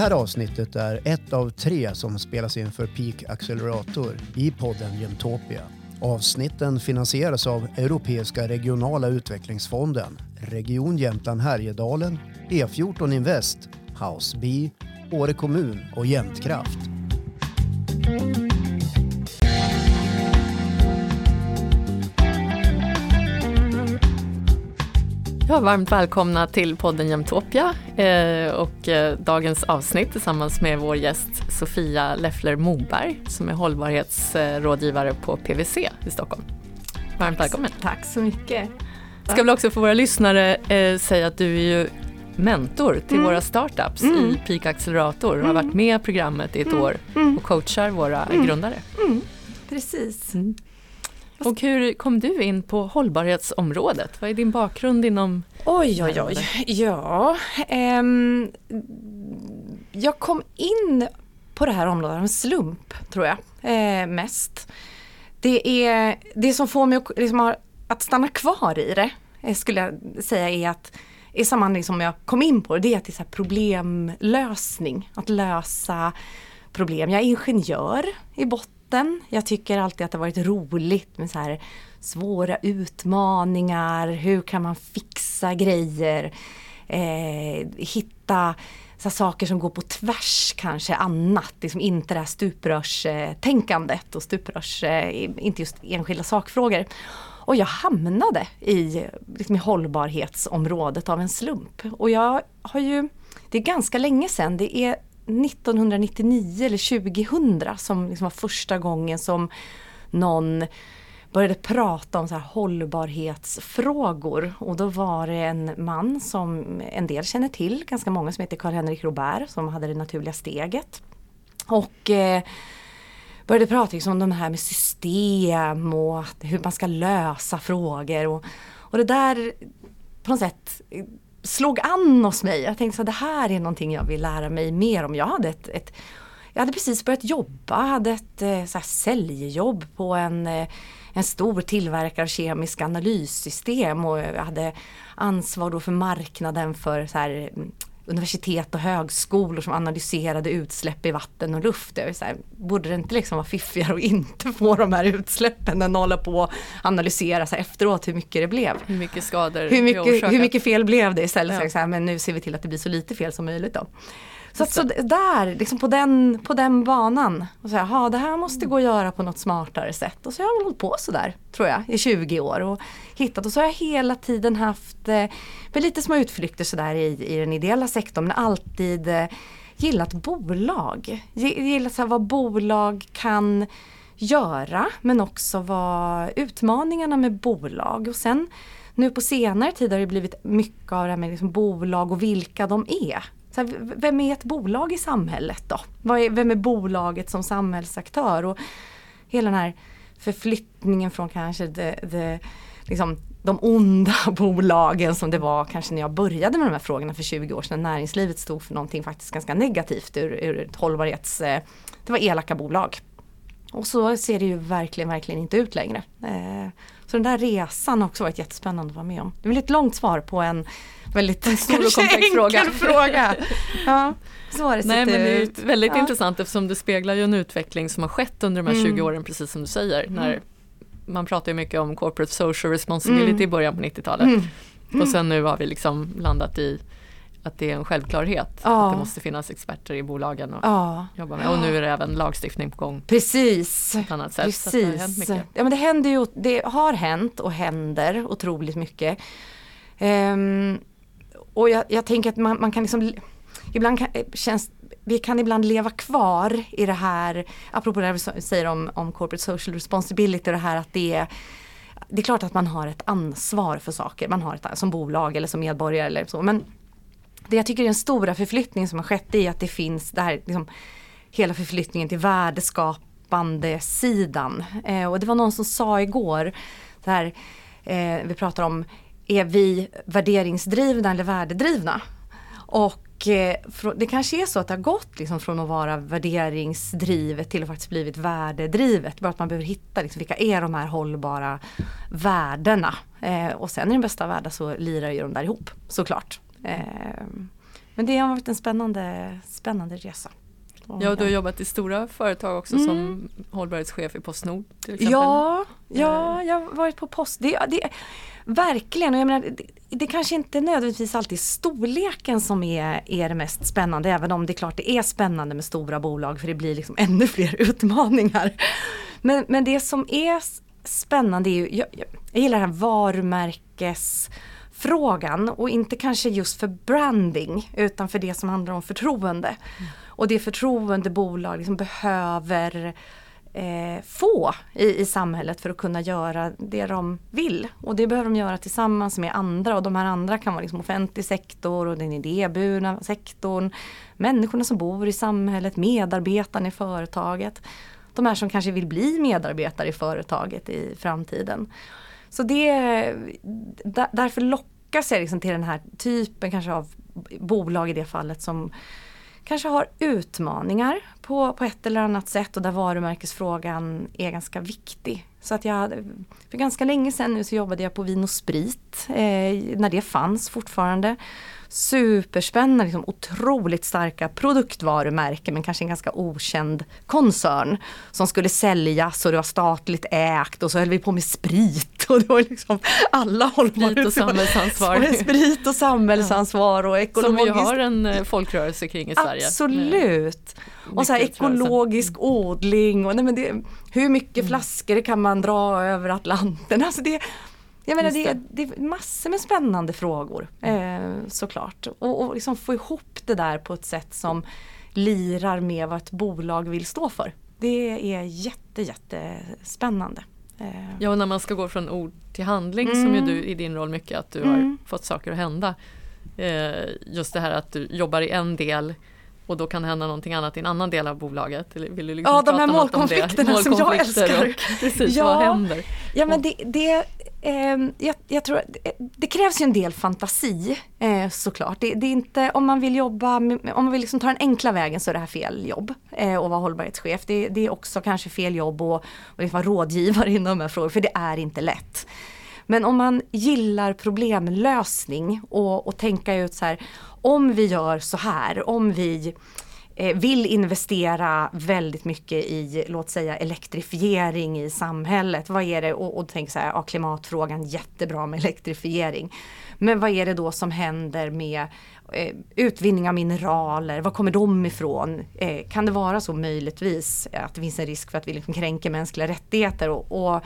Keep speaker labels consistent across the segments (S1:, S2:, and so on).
S1: här avsnittet är ett av tre som spelas in för Peak Accelerator i podden Jämtopia. Avsnitten finansieras av Europeiska regionala utvecklingsfonden, Region Jämtland Härjedalen, E14 Invest, House B, Åre kommun och Jämtkraft.
S2: Ja, varmt välkomna till podden Jämtopia eh, och eh, dagens avsnitt tillsammans med vår gäst Sofia Leffler Moberg som är hållbarhetsrådgivare på PWC i Stockholm. Varmt välkommen.
S3: Tack så mycket.
S2: Jag ska väl också för våra lyssnare eh, säga att du är ju mentor till mm. våra startups mm. i Peak Accelerator och har varit med i programmet i ett mm. år
S3: mm.
S2: och coachar våra
S3: mm.
S2: grundare.
S3: Precis.
S2: Och hur kom du in på hållbarhetsområdet? Vad är din bakgrund inom
S3: Oj, oj, oj. Ja, um, jag kom in på det här området av en slump, tror jag, eh, mest. Det, är, det som får mig att, liksom, att stanna kvar i det, eh, skulle jag säga är att i samma som jag kom in på det, det är att det är problemlösning. Att lösa problem. Jag är ingenjör i botten botten. Jag tycker alltid att det har varit roligt med så här svåra utmaningar. Hur kan man fixa grejer? Eh, hitta så saker som går på tvärs kanske annat. Liksom inte det här stuprörstänkandet och stuprörs, eh, inte just enskilda sakfrågor. Och jag hamnade i, liksom i hållbarhetsområdet av en slump. Och jag har ju, det är ganska länge sedan, det är 1999 eller 2000 som liksom var första gången som någon började prata om så här hållbarhetsfrågor och då var det en man som en del känner till, ganska många som heter Karl-Henrik Robert som hade det naturliga steget. Och eh, började prata liksom om de här med system och hur man ska lösa frågor. Och, och det där på något sätt slog an hos mig. Jag tänkte att det här är någonting jag vill lära mig mer om. Jag hade ett, ett jag hade precis börjat jobba, hade ett eh, så här, säljjobb på en, eh, en stor tillverkare av kemiska analyssystem och jag hade ansvar då för marknaden för så här, mm, universitet och högskolor som analyserade utsläpp i vatten och luft. Jag så här, borde det inte liksom vara fiffigare att inte få de här utsläppen än att hålla på och analysera så efteråt hur mycket det blev.
S2: Hur mycket skador
S3: hur mycket, hur mycket fel blev det istället. Ja. Så här, men nu ser vi till att det blir så lite fel som möjligt då. Så, att, så där, liksom på den, på den banan. Och så här, det här måste gå att göra på något smartare sätt. Och så har jag hållit på sådär, tror jag, i 20 år. Och hittat. Och så har jag hela tiden haft eh, lite små utflykter sådär i, i den ideella sektorn. Men alltid eh, gillat bolag. Gillat så här, vad bolag kan göra. Men också vad utmaningarna med bolag. Och sen nu på senare tid har det blivit mycket av det här med liksom bolag och vilka de är. Så här, vem är ett bolag i samhället då? Är, vem är bolaget som samhällsaktör? Och hela den här förflyttningen från kanske det, det, liksom, de onda bolagen som det var kanske när jag började med de här frågorna för 20 år sedan. Näringslivet stod för någonting faktiskt ganska negativt ur, ur ett hållbarhets... Eh, det var elaka bolag. Och så ser det ju verkligen, verkligen inte ut längre. Eh, så den där resan har också varit jättespännande att vara med om. Det är ett långt svar på en väldigt en stor och komplex fråga. fråga. Ja,
S2: Nej, men det är väldigt ja. intressant eftersom det speglar ju en utveckling som har skett under de här mm. 20 åren precis som du säger. Mm. När man pratar ju mycket om corporate social responsibility mm. i början på 90-talet. Mm. Och sen nu har vi liksom landat i att det är en självklarhet ja. att det måste finnas experter i bolagen och
S3: ja.
S2: jobba med. Och nu är det även lagstiftning på gång.
S3: Precis.
S2: På annat sätt.
S3: Precis. Det, har ja, men det, händer ju, det har hänt och händer otroligt mycket. Um, och jag, jag, tänker att man, man kan liksom Ibland kan, eh, känns vi kan ibland leva kvar i det här, apropå det vi säger om, om corporate social responsibility, det här att det är det är klart att man har ett ansvar för saker, man har ett som bolag eller som medborgare eller så. Men det jag tycker är den stora förflyttningen som har skett är att det finns det här, liksom, hela förflyttningen till värdeskapande sidan. Eh, och det var någon som sa igår, så här, eh, vi pratar om, är vi värderingsdrivna eller värdedrivna? Och eh, det kanske är så att det har gått liksom från att vara värderingsdrivet till att faktiskt blivit värdedrivet. Bara att man behöver hitta liksom, vilka är de här hållbara värdena. Eh, och sen i den bästa världen så lirar ju de där ihop såklart. Eh, men det har varit en spännande, spännande resa.
S2: Ja, du har jobbat i stora företag också mm. som hållbarhetschef i Postnord till exempel.
S3: Ja, ja jag har varit på Post. Det, det, verkligen, och jag menar, det, det kanske inte nödvändigtvis alltid är storleken som är, är det mest spännande, även om det är klart det är spännande med stora bolag för det blir liksom ännu fler utmaningar. Men, men det som är spännande är ju, jag, jag, gillar den här varumärkesfrågan och inte kanske just för branding utan för det som handlar om förtroende. Mm. Och det förtroende bolag liksom behöver eh, få i, i samhället för att kunna göra det de vill. Och det behöver de göra tillsammans med andra och de här andra kan vara liksom offentlig sektor och den idéburna sektorn, människorna som bor i samhället, medarbetarna i företaget. De här som kanske vill bli medarbetare i företaget i framtiden. Så det, därför lockas jag liksom till den här typen kanske av bolag i det fallet som kanske har utmaningar på, på ett eller annat sätt och där varumärkesfrågan är ganska viktig. Så att jag, för ganska länge sedan nu så jobbade jag på Vin och Sprit, eh, när det fanns fortfarande superspännande, liksom otroligt starka produktvarumärken men kanske en ganska okänd koncern som skulle säljas och det var statligt ägt och så höll vi på med sprit och det var liksom alla hållbara
S2: Sprit och samhällsansvar.
S3: sprit och samhällsansvar och ekologiskt.
S2: Som vi har en eh, folkrörelse kring i Sverige.
S3: Absolut. Och så här ekologisk odling och nej men det, hur mycket mm. flaskor kan man dra över Atlanten? Alltså det, jag menar det, det, är massor med spännande frågor eh, såklart. Och, och liksom få ihop det där på ett sätt som lirar med vad ett bolag vill stå för. Det är jätte, jättespännande.
S2: Eh. Ja och när man ska gå från ord till handling mm. som ju du i din roll mycket att du mm. har fått saker att hända. Eh, just det här att du jobbar i en del och då kan det hända någonting annat i en annan del av bolaget. Vill du liksom
S3: ja, de här målkonflikterna som jag älskar. Och,
S2: precis, ja, vad händer?
S3: Ja, men det, det eh, jag, jag, tror det krävs ju en del fantasi eh, såklart. Det, det, är inte, om man vill jobba, om man vill liksom ta den enkla vägen så är det här fel jobb eh, att vara hållbarhetschef. Det, det, är också kanske fel jobb att, att vara rådgivare inom de här frågorna för det är inte lätt. Men om man gillar problemlösning och, och tänka ut så här, om vi gör så här, om vi eh, vill investera väldigt mycket i, låt säga elektrifiering i samhället. Vad är det, och, och tänk så här, ja, klimatfrågan jättebra med elektrifiering. Men vad är det då som händer med eh, utvinning av mineraler, var kommer de ifrån? Eh, kan det vara så möjligtvis att det finns en risk för att vi liksom kränker mänskliga rättigheter? Och, och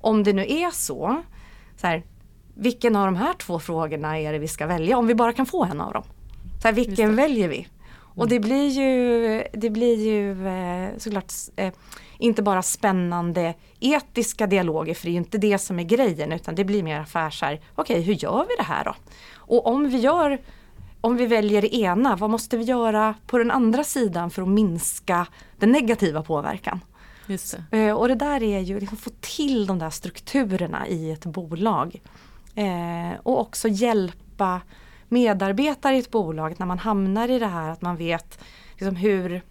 S3: om det nu är så, så här, vilken av de här två frågorna är det vi ska välja om vi bara kan få en av dem? Så här, vilken väljer vi? Och mm. det blir ju, det blir ju eh, såklart eh, inte bara spännande etiska dialoger, för det är ju inte det som är grejen, utan det blir mer affärs okej okay, hur gör vi det här då? Och om vi gör om vi väljer det ena, vad måste vi göra på den andra sidan för att minska den negativa påverkan?
S2: Just
S3: det. Eh, och det där är ju liksom få till de där strukturerna i ett bolag. Eh, och också hjälpa medarbetare i ett bolag när man hamnar i det här att man vet liksom hur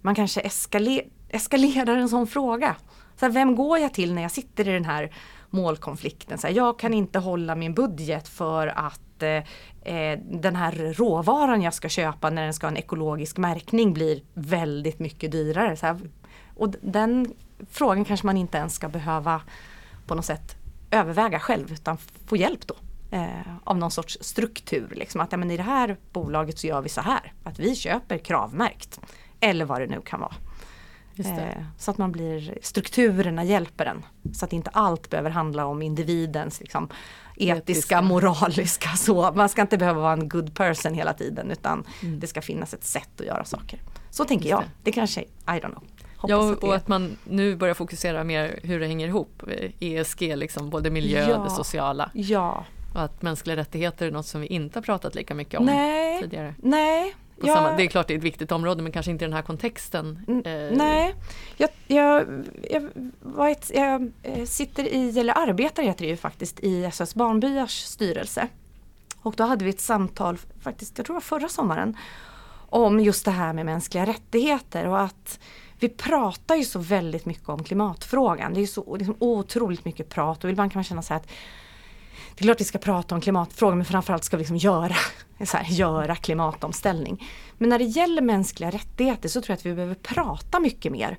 S3: man kanske eskale eskalerar en sån fråga. Så här, vem går jag till när jag sitter i den här målkonflikten? Så här, jag kan inte hålla min budget för att eh, eh den här råvaran jag ska köpa när den ska ha en ekologisk märkning blir väldigt mycket dyrare. Så här, och den frågan kanske man inte ens ska behöva på något sätt överväga själv utan få hjälp då eh, av någon sorts struktur. Liksom. Att ja, men i det här bolaget så gör vi så här. Att vi köper kravmärkt. Eller vad det nu kan vara. Eh, så att man blir, strukturerna hjälper en. Så att inte allt behöver handla om individens liksom, etiska, etiska, moraliska så. Man ska inte behöva vara en good person hela tiden utan mm. det ska finnas ett sätt att göra saker. Så tänker Just jag. Det. det kanske, I don't know.
S2: Hoppas ja, och att, att man nu börjar fokusera mer hur det hänger ihop. ESG, liksom, både miljö och ja, det sociala.
S3: Ja,
S2: och att mänskliga rättigheter är något som vi inte har pratat lika mycket om
S3: nej,
S2: tidigare.
S3: Nej.
S2: Jag, samma, det är klart det är ett viktigt område men kanske inte i den här kontexten.
S3: Eh. Nej, jag, jag, jag, ett, jag, eh, sitter i, eller arbetar heter det ju faktiskt, i SOS Barnbyars styrelse. Och då hade vi ett samtal, faktiskt jag tror det var förra sommaren, om just det här med mänskliga rättigheter och att vi pratar ju så väldigt mycket om klimatfrågan. Det är så liksom otroligt mycket prat och ibland kan man känna så att det är klart vi ska prata om klimatfrågor men framförallt ska vi liksom göra, så här, göra klimatomställning. Men när det gäller mänskliga rättigheter så tror jag att vi behöver prata mycket mer.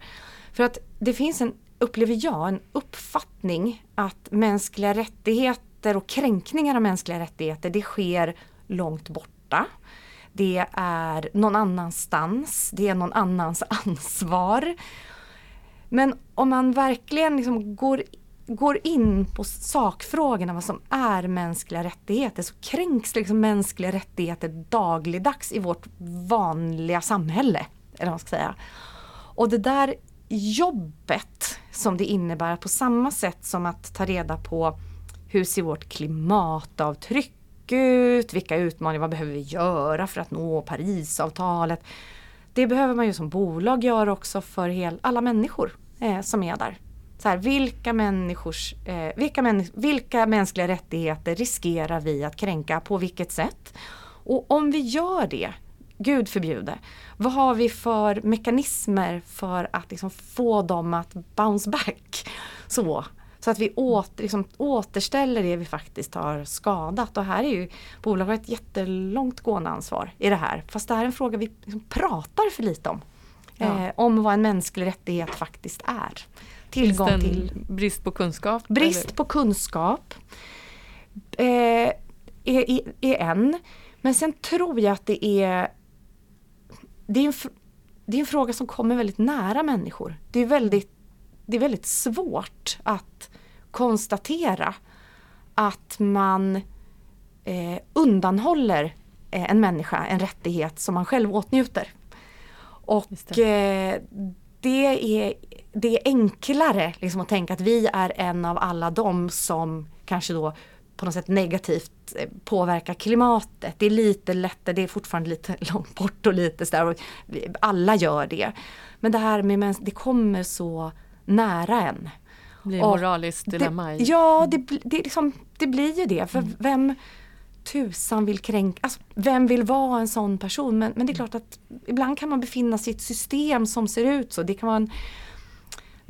S3: För att det finns en, upplever jag, en uppfattning att mänskliga rättigheter och kränkningar av mänskliga rättigheter det sker långt borta. Det är någon annanstans, det är någon annans ansvar. Men om man verkligen liksom går går in på sakfrågorna, vad som är mänskliga rättigheter, så kränks liksom mänskliga rättigheter dagligdags i vårt vanliga samhälle. Eller vad man ska säga. Och det där jobbet som det innebär på samma sätt som att ta reda på hur ser vårt klimatavtryck ut? Vilka utmaningar, vad behöver vi göra för att nå Parisavtalet? Det behöver man ju som bolag göra också för hel, alla människor eh, som är där så här, vilka, människors, eh, vilka, män, vilka mänskliga rättigheter riskerar vi att kränka, på vilket sätt? Och om vi gör det, Gud förbjude, vad har vi för mekanismer för att liksom få dem att bounce back? Så, så att vi åter, liksom, återställer det vi faktiskt har skadat. Och här är ju bolaget ett jättelångt gående ansvar i det här. Fast det här är en fråga vi liksom pratar för lite om. Ja. Eh, om vad en mänsklig rättighet faktiskt är
S2: tillgång till. Brist på kunskap?
S3: Brist eller? på kunskap eh, är, är, är, en. Men sen tror jag att det är det är, en, det är en fråga som kommer väldigt nära människor. Det är väldigt, det är väldigt svårt att konstatera att man eh, undanhåller eh, en människa en rättighet som man själv åtnjuter. Och det. Eh, det är det är enklare liksom att tänka att vi är en av alla de som kanske då på något sätt negativt eh, påverkar klimatet. Det är lite lättare, det är fortfarande lite långt bort och lite sådär. Alla gör det. Men det här med det kommer så nära en.
S2: Det blir moraliskt dilemma.
S3: Ja, det, det, liksom, det blir ju det. För mm. vem tusan vill kränka, alltså, vem vill vara en sån person? Men, men det är klart att ibland kan man befinna sig i ett system som ser ut så. Det kan vara en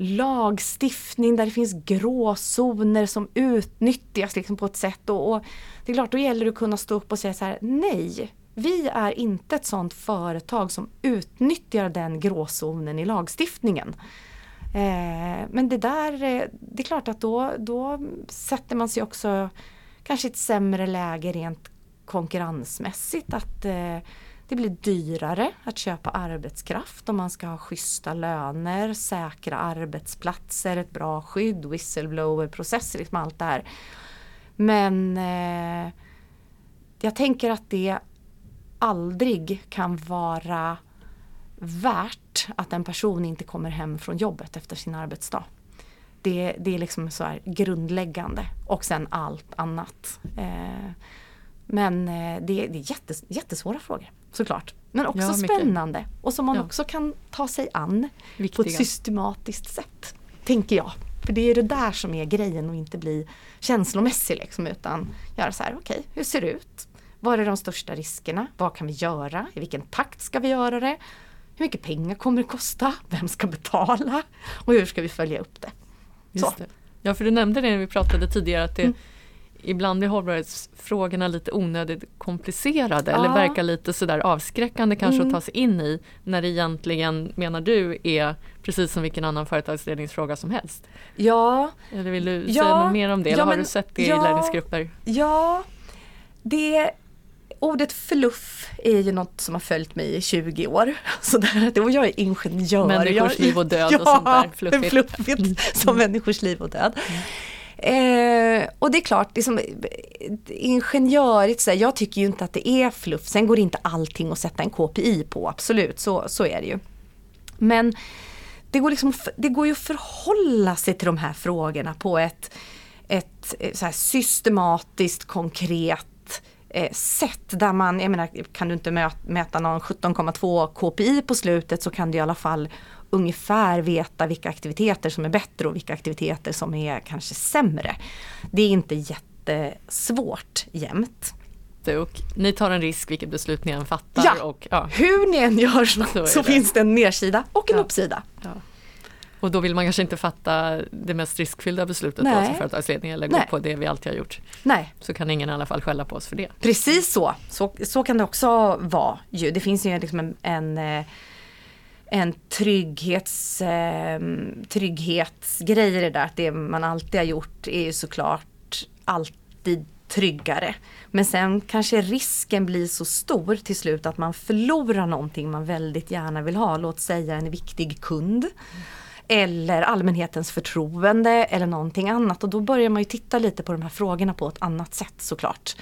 S3: lagstiftning där det finns gråzoner som utnyttjas liksom på ett sätt. Och, och, det är klart, då gäller det att kunna stå upp och säga så här, nej, vi är inte ett sådant företag som utnyttjar den gråzonen i lagstiftningen. Eh, men det där, eh, det är klart att då, då sätter man sig också kanske i ett sämre läge rent konkurrensmässigt. att eh, det blir dyrare att köpa arbetskraft om man ska ha schyssta löner, säkra arbetsplatser, ett bra skydd, whistleblower-processer, liksom allt det här. Men eh, jag tänker att det aldrig kan vara värt att en person inte kommer hem från jobbet efter sin arbetsdag. Det, det är liksom så här grundläggande och sen allt annat. Eh, men eh, det, det är jättes, jättesvåra frågor såklart. Men också ja, spännande och som man ja. också kan ta sig an Viktiga. på ett systematiskt sätt. Tänker jag. För det är det där som är grejen och inte bli känslomässig liksom, utan göra så här, okej, okay, hur ser det ut? Var är de största riskerna? Vad kan vi göra? I vilken takt ska vi göra det? Hur mycket pengar kommer det kosta? Vem ska betala? Och hur ska vi följa upp det?
S2: Just det. Ja, för du nämnde det när vi pratade tidigare att det, mm ibland är hållbarhetsfrågorna lite onödigt komplicerade ja. eller verkar lite sådär avskräckande kanske mm. att ta sig in i när det egentligen, menar du, är precis som vilken annan företagsledningsfråga som helst?
S3: Ja.
S2: Eller vill du ja. säga något mer om det? Ja, eller har men, du sett det ja, i ledningsgrupper?
S3: Ja, det Ordet fluff är ju något som har följt mig i 20 år. Så där, och jag är ingenjör.
S2: Människors liv och död och sånt där.
S3: Fluffigt. fluffigt som människors liv och död. Mm. Eh, och det är klart, liksom, ingenjörigt, så jag tycker ju inte att det är fluff. Sen går inte allting att sätta en KPI på, absolut, så, så är det ju. Men det går, liksom, det går ju att förhålla sig till de här frågorna på ett, ett eh, så systematiskt, konkret eh, sätt där man, jag menar, kan du inte mäta någon 17,2 KPI på slutet så kan du i alla fall ungefär veta vilka aktiviteter som är bättre och vilka aktiviteter som är kanske sämre. Det är inte jättesvårt jämt.
S2: Och ni tar en risk vilket beslut ni än fattar.
S3: Ja,
S2: och,
S3: ja. hur ni än gör så, så, finns det en nedsida och en ja. uppsida. Ja.
S2: Och då vill man kanske inte fatta det mest riskfyllda beslutet Nej. då som företagsledning eller gå Nej. på det vi alltid har gjort.
S3: Nej.
S2: Så kan ingen i alla fall skälla på oss för det.
S3: Precis så, så, så kan det också vara. Ju. Det finns ju liksom en, en eh, en trygghets, eh, trygghetsgrej i det där. Att det man alltid har gjort är ju såklart alltid tryggare. Men sen kanske risken blir så stor till slut att man förlorar någonting man väldigt gärna vill ha. Låt säga en viktig kund. Eller allmänhetens förtroende eller någonting annat. Och då börjar man ju titta lite på de här frågorna på ett annat sätt såklart.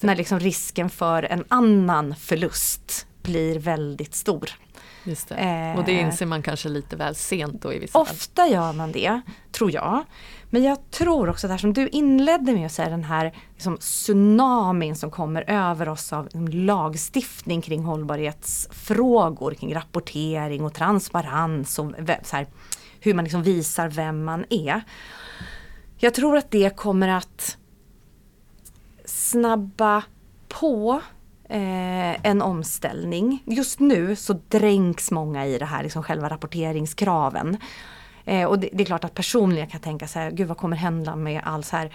S3: När liksom risken för en annan förlust blir väldigt stor.
S2: Just det. Och det eh. inser man kanske lite väl sent då i vissa
S3: Ofta
S2: fall.
S3: gör man det, tror jag. Men jag tror också det som du inledde med att säga den här liksom, tsunamin som kommer över oss av liksom, lagstiftning kring hållbarhetsfrågor, kring rapportering och transparens och så här, hur man liksom visar vem man är. Jag tror att det kommer att snabba på eh, en omställning. Just nu så dränks många i det här, liksom själva rapporteringskraven. Eh, och det, det, är klart att personligen kan jag tänka så här, gud vad kommer hända med all så här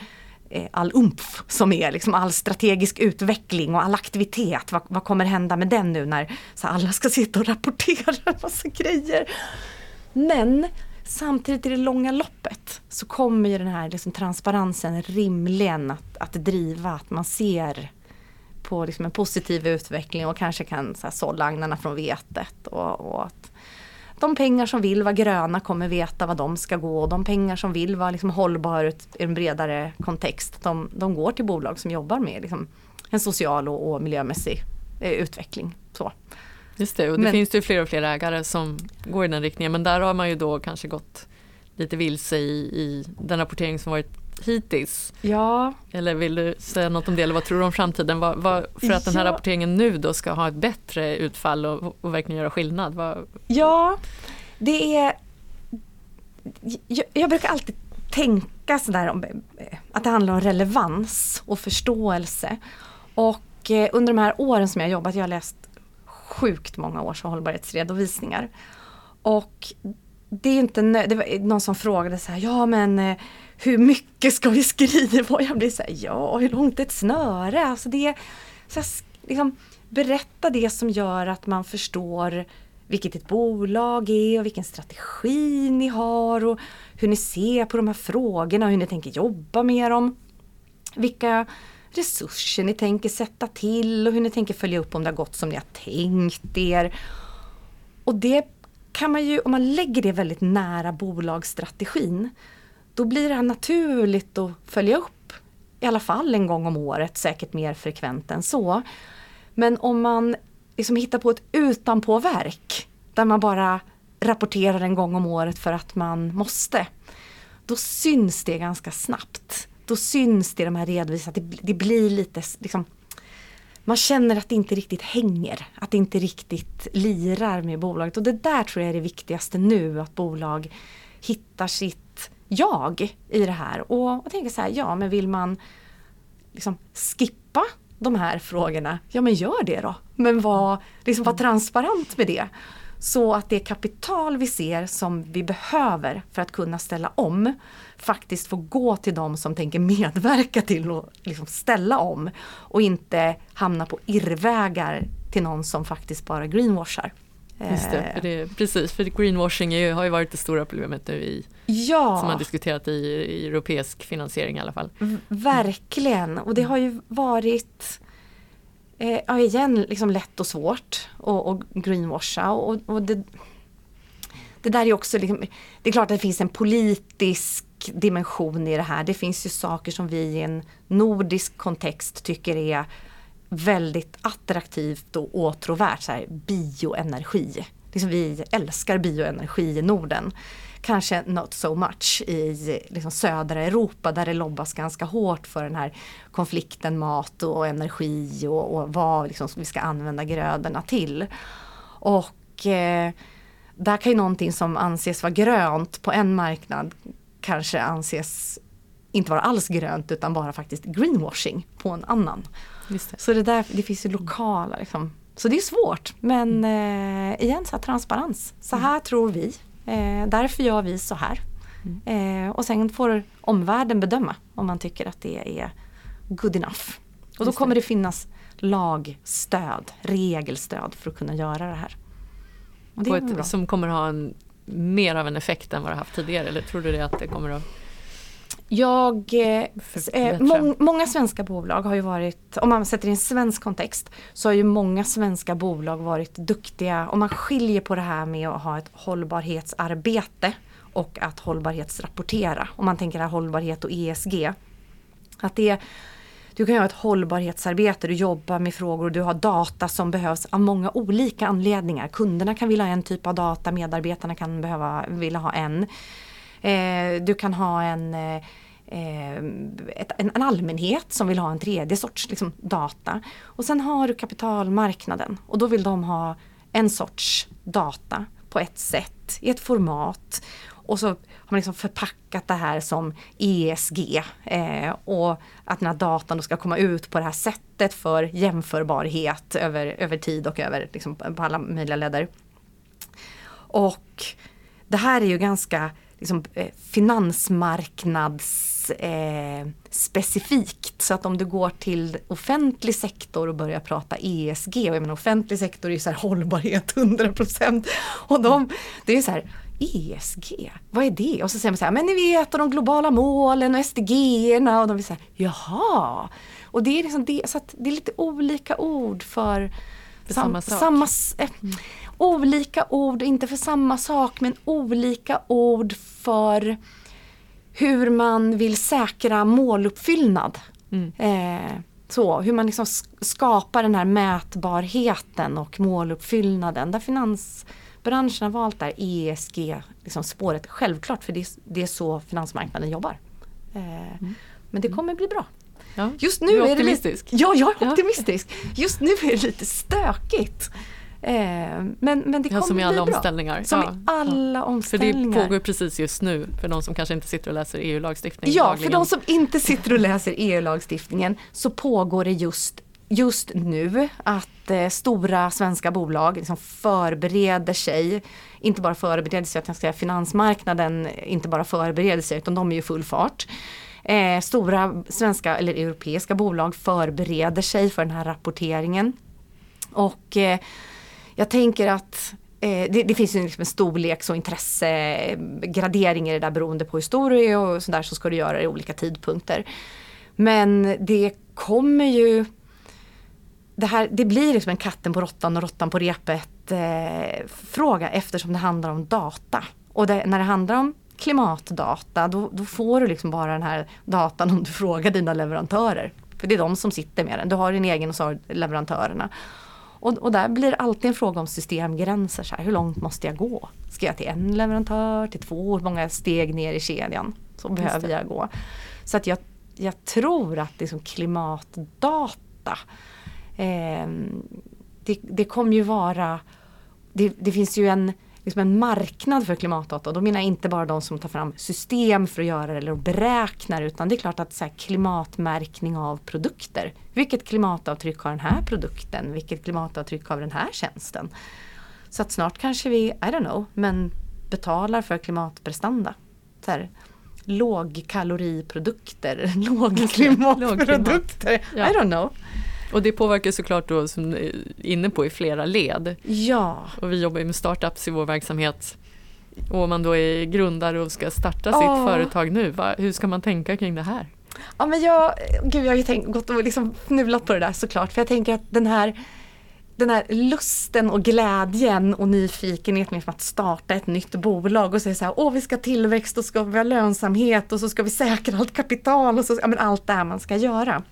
S3: eh, all umf som är liksom all strategisk utveckling och all aktivitet. Vad, vad kommer hända med den nu när så alla ska sitta och rapportera en massa grejer. Men samtidigt i det långa loppet så kommer ju den här liksom transparensen rimligen att, att driva att man ser på liksom en positiv utveckling och kanske kan så här, sålla agnarna från vetet. Och, och, att de pengar som vill vara gröna kommer veta vad de ska gå och de pengar som vill vara liksom hållbara i en bredare kontext de, de går till bolag som jobbar med liksom, en social och, och miljömässig eh, utveckling. Så.
S2: Just det, och det men, finns ju fler och fler ägare som går i den riktningen men där har man ju då kanske gått lite vilse i, i den rapportering som varit hittills?
S3: Ja.
S2: Eller vill du säga något om det eller vad tror du om framtiden? Vad, vad, för att den här ja. rapporteringen nu då ska ha ett bättre utfall och, och verkligen göra skillnad? Vad...
S3: Ja, det är... Jag, jag brukar alltid tänka sådär om att det handlar om relevans och förståelse. Och eh, under de här åren som jag jobbat, jag har läst sjukt många års hållbarhetsredovisningar. Och det är inte det var någon som frågade så här, ja men eh, hur mycket ska vi skriva? Och jag blir så här, ja hur långt är ett snöre? Alltså det, så här, liksom, berätta det som gör att man förstår vilket ett bolag är och vilken strategi ni har och hur ni ser på de här frågorna och hur ni tänker jobba med dem. Vilka resurser ni tänker sätta till och hur ni tänker följa upp om det har gått som ni har tänkt er. Och det kan man ju, om man lägger det väldigt nära bolagsstrategin, då blir det här naturligt att följa upp. I alla fall en gång om året, säkert mer frekvent än så. Men om man liksom hittar på ett utanpåverk, där man bara rapporterar en gång om året för att man måste. Då syns det ganska snabbt. Då syns det i de här redovisningarna, det, det blir lite liksom, man känner att det inte riktigt hänger, att det inte riktigt lirar med bolaget. Och det där tror jag är det viktigaste nu, att bolag hittar sitt jag i det här. Och, och tänker så här, ja men vill man liksom skippa de här frågorna, ja men gör det då. Men var, liksom var transparent med det. Så att det kapital vi ser som vi behöver för att kunna ställa om faktiskt får gå till de som tänker medverka till att liksom ställa om och inte hamna på irrvägar till någon som faktiskt bara greenwashar.
S2: Just det, för det, precis, för greenwashing är, har ju varit det stora problemet nu i, ja. som man diskuterat i, i europeisk finansiering i alla fall.
S3: Verkligen, och det har ju varit eh, ja, igen liksom lätt och svårt att greenwasha. Och, och det, det där är också, liksom, det är klart att det finns en politisk dimension i det här. Det finns ju saker som vi i en nordisk kontext tycker är väldigt attraktivt och åtråvärt. Så här, bioenergi. Liksom vi älskar bioenergi i Norden. Kanske not so much i liksom södra Europa där det lobbas ganska hårt för den här konflikten mat och energi och, och vad liksom vi ska använda grödorna till. Och eh, där kan ju någonting som anses vara grönt på en marknad kanske anses inte vara alls grönt utan bara faktiskt greenwashing på en annan. Det. Så det, där, det finns ju lokala liksom. Så det är svårt men mm. eh, igen så här, transparens. Så här mm. tror vi Eh, därför gör vi så här. Mm. Eh, och sen får omvärlden bedöma om man tycker att det är good enough. Och då kommer det finnas lagstöd, regelstöd för att kunna göra det här.
S2: Det ett, som kommer ha en, mer av en effekt än vad det haft tidigare eller tror du det att det kommer att
S3: jag, eh, eh må, många svenska bolag har ju varit, om man sätter i en svensk kontext, så har ju många svenska bolag varit duktiga, om man skiljer på det här med att ha ett hållbarhetsarbete och att hållbarhetsrapportera. Om man tänker här hållbarhet och ESG. Att det du kan göra ett hållbarhetsarbete, du jobbar med frågor, du har data som behövs av många olika anledningar. Kunderna kan vilja ha en typ av data, medarbetarna kan behöva vilja ha en. Eh, du kan ha en, eh, eh, ett, en, en, allmänhet som vill ha en tredje sorts liksom, data. Och sen har du kapitalmarknaden och då vill de ha en sorts data på ett sätt, i ett format. Och så har man liksom förpackat det här som ESG eh, och att den här datan då ska komma ut på det här sättet för jämförbarhet över, över tid och över liksom, på alla möjliga ledder. Och det här är ju ganska liksom, finansmarknadsspecifikt. eh. eh så att om du går till offentlig sektor och börjar prata ESG, och jag menar offentlig sektor är ju så här hållbarhet 100% och de, det är så här ESG, vad är det? Och så säger man så här, men ni vet de globala målen och SDG-erna och de vill säga jaha. Och det är liksom det, så det är lite olika ord för,
S2: för sam, samma sak.
S3: Samma, eh, olika ord, inte för samma sak, men olika ord för hur man vill säkra måluppfyllnad. Mm. Eh, så, hur man liksom skapar den här mätbarheten och måluppfyllnaden. Där finansbranschen har valt där ESG-spåret. Liksom Självklart, för det är, det är så finansmarknaden jobbar. Eh, mm. Men det kommer bli bra.
S2: Ja, Just nu du är, är optimistisk.
S3: Det lite, ja, jag är optimistisk. Just nu är det lite stökigt. Eh, men, men det kommer ja,
S2: som
S3: i
S2: alla
S3: bli
S2: omställningar.
S3: Som ja. i alla omställningar.
S2: För det pågår precis just nu för de som kanske inte sitter och läser EU-lagstiftning.
S3: Ja, dagligen. för de som inte sitter och läser EU-lagstiftningen så pågår det just just nu att eh, stora svenska bolag liksom förbereder sig, inte bara förbereder sig, jag säga finansmarknaden eh, inte bara förbereder sig utan de är ju full fart. Eh, stora svenska eller europeiska bolag förbereder sig för den här rapporteringen. Och eh, jag tänker att eh, det, det, finns ju liksom en storleks och intressegradering eh, i det där beroende på hur stor du är och sådär så ska du göra det i olika tidpunkter. Men det kommer ju det, här, det blir liksom en katten på råttan och råttan på repet eh, fråga eftersom det handlar om data. Och det, när det handlar om klimatdata då, då, får du liksom bara den här datan om du frågar dina leverantörer. För det är de som sitter med den. Du har din egen och så har leverantörerna. Och, och, där blir det alltid en fråga om systemgränser. Så här, hur långt måste jag gå? Ska jag till en leverantör, till två? Hur många steg ner i kedjan? Så behöver jag gå. Så att jag, jag tror att liksom klimatdata det, det kommer ju vara det, det finns ju en liksom en marknad för klimatdata. Då menar jag inte bara de som tar fram system för att göra det eller beräknar utan det är klart att så klimatmärkning av produkter. Vilket klimatavtryck har den här produkten? Vilket klimatavtryck har den här tjänsten? Så att snart kanske vi, I don't know, men betalar för klimatprestanda. Så här, lågkaloriprodukter, lågklimatprodukter. Ja. I don't know.
S2: Och det påverkar såklart då som du är inne på i flera led.
S3: Ja.
S2: Och vi jobbar med startups i vår verksamhet. Och om man då är grundare och ska starta oh. sitt företag nu, va, hur ska man tänka kring det här?
S3: Ja men jag, gud jag har ju tänkt, gått och liksom fnulat på det där såklart för jag tänker att den här den här lusten och glädjen och nyfikenheten med att starta ett nytt bolag och säga så här, åh vi ska ha tillväxt och ska vi ha lönsamhet och så ska vi säkra allt kapital och så, ja, men allt det här man ska göra.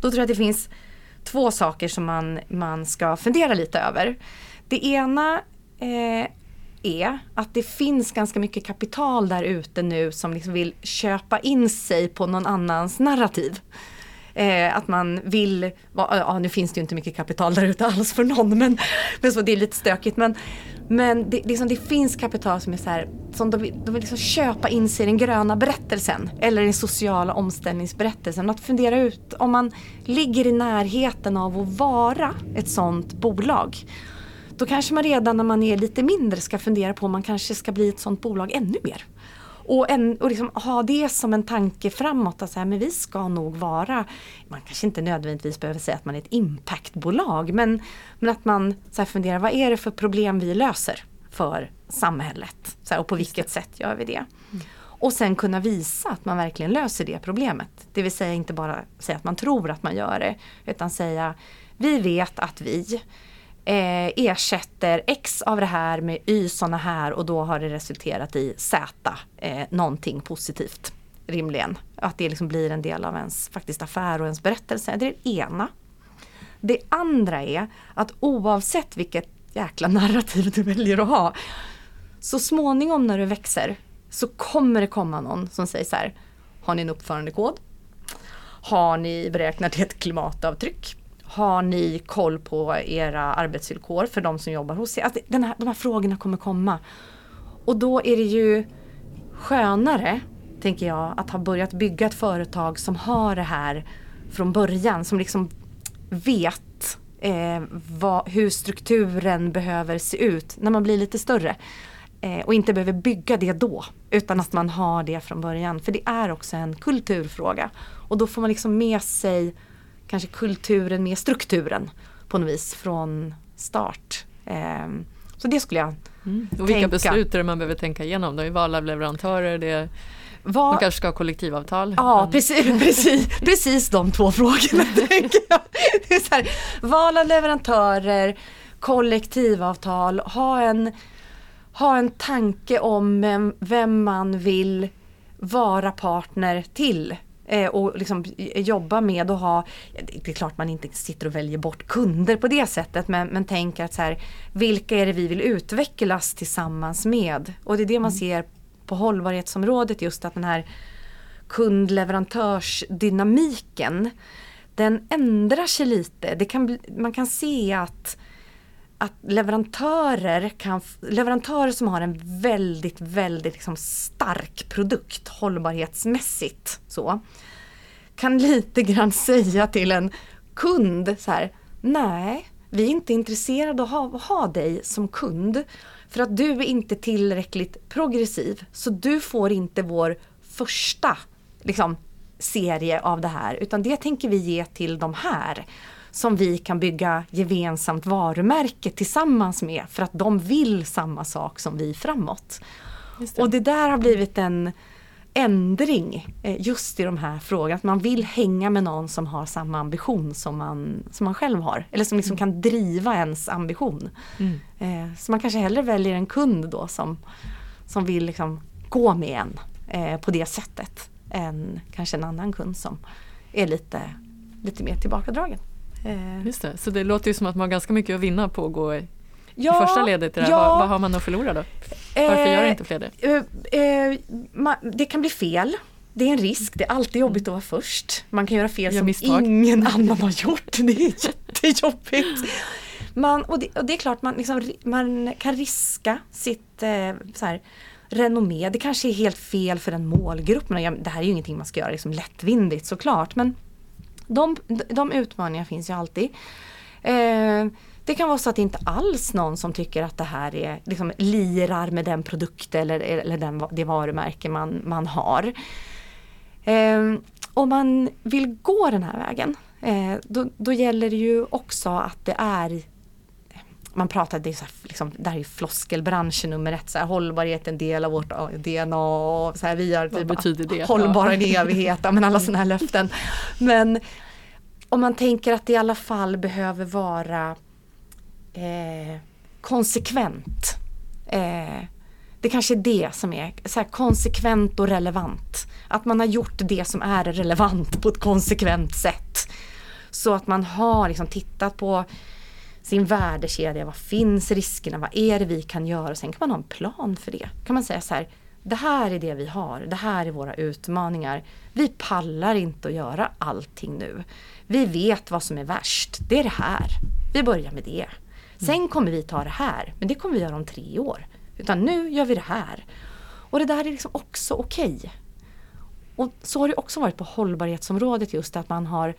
S3: Då tror jag att det finns två saker som man, man ska fundera lite över. Det ena eh, är att det finns ganska mycket kapital där ute nu som liksom vill köpa in sig på någon annans narrativ. Eh, att man vill, ja nu finns det ju inte mycket kapital där ute alls för någon men, men så det är lite stökigt men men det, liksom, det finns kapital som är så här, som de vill, de vill liksom köpa in sig i den gröna berättelsen eller den sociala omställningsberättelsen. Att fundera ut om man ligger i närheten av att vara ett sånt bolag. Då kanske man redan när man är lite mindre ska fundera på om man kanske ska bli ett sånt bolag ännu mer. Och, en, och liksom ha det som en tanke framåt. Att här, men vi ska nog vara, man kanske inte nödvändigtvis behöver säga att man är ett impactbolag. Men, men att man så här funderar, vad är det för problem vi löser för samhället? Så här, och på vilket sätt gör vi det? Mm. Och sen kunna visa att man verkligen löser det problemet. Det vill säga inte bara säga att man tror att man gör det. Utan säga, vi vet att vi eh, ersätter X av det här med Y sådana här och då har det resulterat i Z, eh, någonting positivt rimligen. Att det liksom blir en del av ens faktiskt affär och ens berättelse. Det är det ena. Det andra är att oavsett vilket jäkla narrativ du väljer att ha så småningom när du växer så kommer det komma någon som säger så här Har ni en uppförandekod? Har ni beräknat ert klimatavtryck? Har ni koll på era arbetsvillkor för de som jobbar hos er? Alltså, den här, de här frågorna kommer komma. Och då är det ju skönare, tänker jag, att ha börjat bygga ett företag som har det här från början. Som liksom vet eh, vad, hur strukturen behöver se ut när man blir lite större. Eh, och inte behöver bygga det då, utan att man har det från början. För det är också en kulturfråga. Och då får man liksom med sig kanske kulturen med strukturen på något vis från start. Eh, så det skulle jag mm.
S2: Och vilka tänka. beslut är det man behöver tänka igenom? Det är val av leverantörer, det var... Man kanske ska ha kollektivavtal?
S3: Ja, men... precis, precis, precis de två frågorna. tänker jag. Det är så här, val av leverantörer, kollektivavtal, ha en, ha en tanke om vem, vem man vill vara partner till och liksom jobba med och ha, det är klart man inte sitter och väljer bort kunder på det sättet men, men tänker att så här, vilka är det vi vill utvecklas tillsammans med? Och det är det man mm. ser på hållbarhetsområdet just att den här kundleverantörsdynamiken den ändrar sig lite. Det kan, man kan se att att leverantörer, kan, leverantörer som har en väldigt, väldigt liksom stark produkt hållbarhetsmässigt så kan lite grann säga till en kund så här, nej, vi är inte intresserade av att ha, ha dig som kund för att du är inte tillräckligt progressiv så du får inte vår första liksom, serie av det här utan det tänker vi ge till de här som vi kan bygga gemensamt varumärke tillsammans med för att de vill samma sak som vi framåt. Det. Och det där har blivit en ändring eh, just i de här frågorna. Att man vill hänga med någon som har samma ambition som man, som man själv har. Eller som liksom mm. kan driva ens ambition. Mm. Eh, så man kanske hellre väljer en kund då som, som vill liksom gå med en eh, på det sättet. Än kanske en annan kund som är lite, lite mer tillbakadragen.
S2: Eh. Just det, så det låter ju som att man har ganska mycket att vinna på att gå i, ja, första ledet. I det ja, vad, vad, har man att förlora då? Varför gör inte fler det?
S3: Eh, eh, man, det kan bli fel. Det är en risk, det är alltid jobbigt att vara först. Man kan göra fel Gör som misstag. ingen annan har gjort. Det är jättejobbigt. Man, och, det, och det är klart man, liksom, man kan riska sitt eh, så här, renommé. Det kanske är helt fel för en målgrupp. Men det här är ju ingenting man ska göra liksom lättvindigt såklart. Men de, de utmaningarna finns ju alltid. Eh, det kan vara så att det inte alls någon som tycker att det här är, liksom, lirar med den produkt eller, eller den, det varumärke man, man har. Eh, om man vill gå den här vägen eh, då, då, gäller det ju också att det är man pratar, det, är så här, liksom, det här är floskelbranschen nummer ett, så här, hållbarhet är en del av vårt DNA. Och så här, vi har
S2: betyder det?
S3: Hållbara en evighet, men alla sådana här löften. Men om man tänker att det i alla fall behöver vara eh, konsekvent. Eh, det kanske är det som är så konsekvent och relevant. Att man har gjort det som är relevant på ett konsekvent sätt. Så att man har liksom tittat på sin värdekedja. Vad finns riskerna? Vad är det vi kan göra? Sen kan man ha en plan för det. Kan man säga så här. Det här är det vi har. Det här är våra utmaningar. Vi pallar inte att göra allting nu. Vi vet vad som är värst. Det är det här. Vi börjar med det. Sen kommer vi ta det här. Men det kommer vi göra om tre år. Utan nu gör vi det här. Och det där är liksom också okej. Okay. Och så har det också varit på hållbarhetsområdet just att man har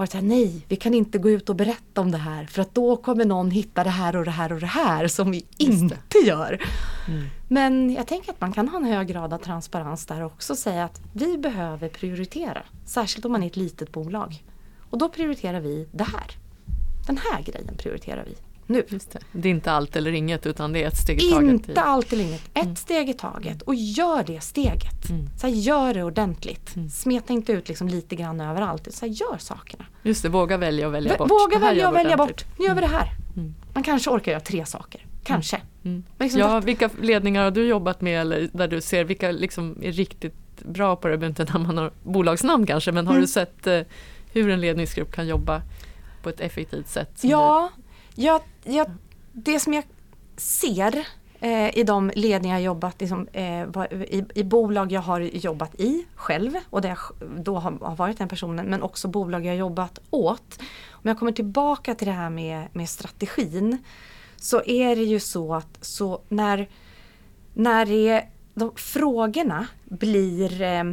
S3: varit såhär, nej vi kan inte gå ut och berätta om det här för att då kommer någon hitta det här och det här och det här som vi inte gör. Mm. Men jag tänker att man kan ha en hög grad av transparens där också och säga att vi behöver prioritera. Särskilt om man är ett litet bolag. Och då prioriterar vi det här. Den här grejen prioriterar vi nu.
S2: Det. det. är inte allt eller inget utan det är ett steg i taget.
S3: Inte allt eller inget, ett mm. steg i taget och gör det steget. Mm. Så här, gör det ordentligt. Mm. Smeta inte ut liksom lite grann överallt. Så här, gör sakerna.
S2: Just det, våga välja och välja bort.
S3: Våga välja och välja bort. Nu gör vi det här. Mm. Man kanske orkar göra tre saker. Kanske. Mm.
S2: mm. Liksom ja, vilka ledningar har du jobbat med eller där du ser vilka liksom är riktigt bra på det? Det inte när man har bolagsnamn kanske men har du sett eh, hur en ledningsgrupp kan jobba på ett effektivt sätt?
S3: Ja, jag, jag, det som jag ser eh, i de ledningar jag jobbat liksom, eh, i, i, bolag jag har jobbat i själv och där jag då har, har, varit den personen men också bolag jag jobbat åt. Om jag kommer tillbaka till det här med, med strategin så är det ju så att så när, när det, de, frågorna blir eh,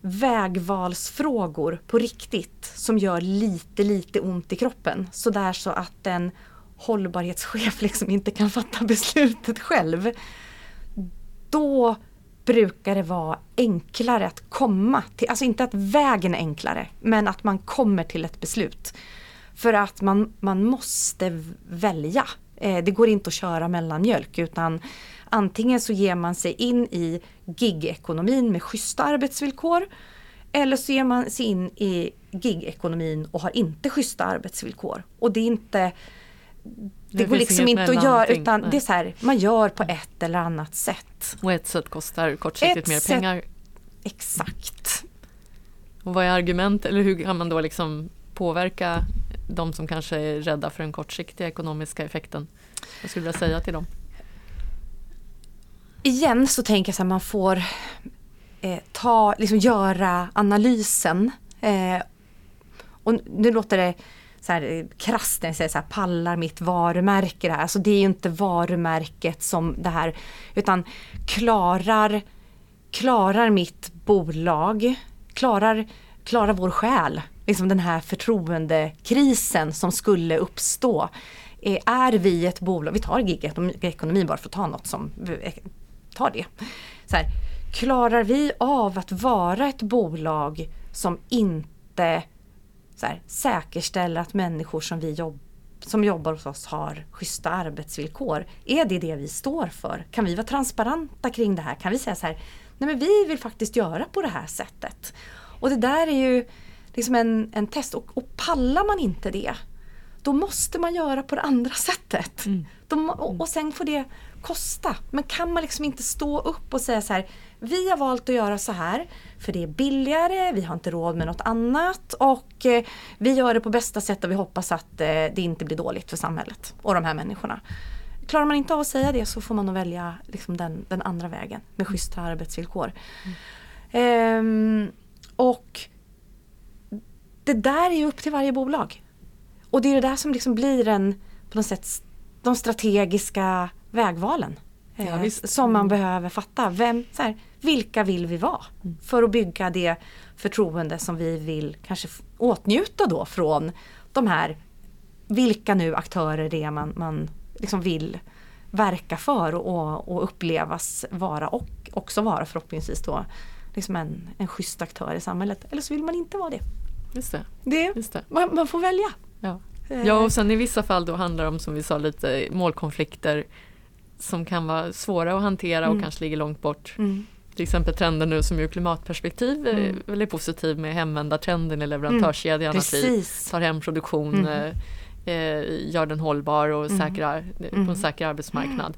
S3: vägvalsfrågor på riktigt som gör lite, lite ont i kroppen. Sådär så att en hållbarhetschef liksom inte kan fatta beslutet själv. Då brukar det vara enklare att komma till, alltså inte att vägen är enklare, men att man kommer till ett beslut. För att man, man måste välja. Eh, det går inte att köra mellanmjölk utan Antingen så ger man sig in i gigekonomin med schyssta arbetsvillkor eller så ger man sig in i gigekonomin och har inte schyssta arbetsvillkor. Och det är inte det, det går liksom inte att göra utan nej. det är så här, man gör på ett eller annat sätt.
S2: Och ett sätt kostar kortsiktigt ett mer pengar.
S3: Exakt.
S2: Och vad är argument eller hur kan man då liksom påverka de som kanske är rädda för den kortsiktiga ekonomiska effekten? Vad skulle du vilja säga till dem?
S3: igen så tänker jag så att man får eh, ta, liksom göra analysen. Eh, och nu låter det så här eh, krasst när jag säger så här, pallar mitt varumärke det här. Alltså det är ju inte varumärket som det här, utan klarar, klarar mitt bolag, klarar, klarar vår själ, liksom den här förtroendekrisen som skulle uppstå. Eh, är vi ett bolag, vi tar gigekonomi bara för att ta något som eh, ta det. Så här, klarar vi av att vara ett bolag som inte så här, säkerställer att människor som, vi jobb, som jobbar hos oss har schyssta arbetsvillkor? Är det det vi står för? Kan vi vara transparenta kring det här? Kan vi säga så här, nej men vi vill faktiskt göra på det här sättet. Och det där är ju liksom en, en test och, och pallar man inte det då måste man göra på det andra sättet. Mm. De, och, och sen får det kosta. Men kan man liksom inte stå upp och säga så här, vi har valt att göra så här för det är billigare, vi har inte råd med något annat och eh, vi gör det på bästa sätt och vi hoppas att eh, det inte blir dåligt för samhället och de här människorna. Klarar man inte av att säga det så får man nog välja liksom den, den andra vägen med schyssta arbetsvillkor. Mm. Ehm, och det där är ju upp till varje bolag. Och det är det där som liksom blir en, på något sätt, de strategiska vägvalen. Ja, eh, som man behöver fatta. Vem, så här, vilka vill vi vara? Mm. För att bygga det förtroende som vi vill kanske åtnjuta då från de här, vilka nu aktörer det är man, man liksom vill verka för och, och upplevas vara och också vara förhoppningsvis då liksom en, en schysst aktör i samhället. Eller så vill man inte vara det.
S2: Just det.
S3: det,
S2: Just det.
S3: Man, man, får välja.
S2: Ja. Eh. ja och sen i vissa fall då handlar det om som vi sa lite målkonflikter som kan vara svåra att hantera och mm. kanske ligger långt bort. Mm. Till exempel trenden nu som ur klimatperspektiv eh, mm. är väldigt positiv med hemvändartrenden i leverantörskedjan. Att vi tar hem produktion, mm. eh, eh, gör den hållbar och mm. säkrar, på en mm. säker arbetsmarknad.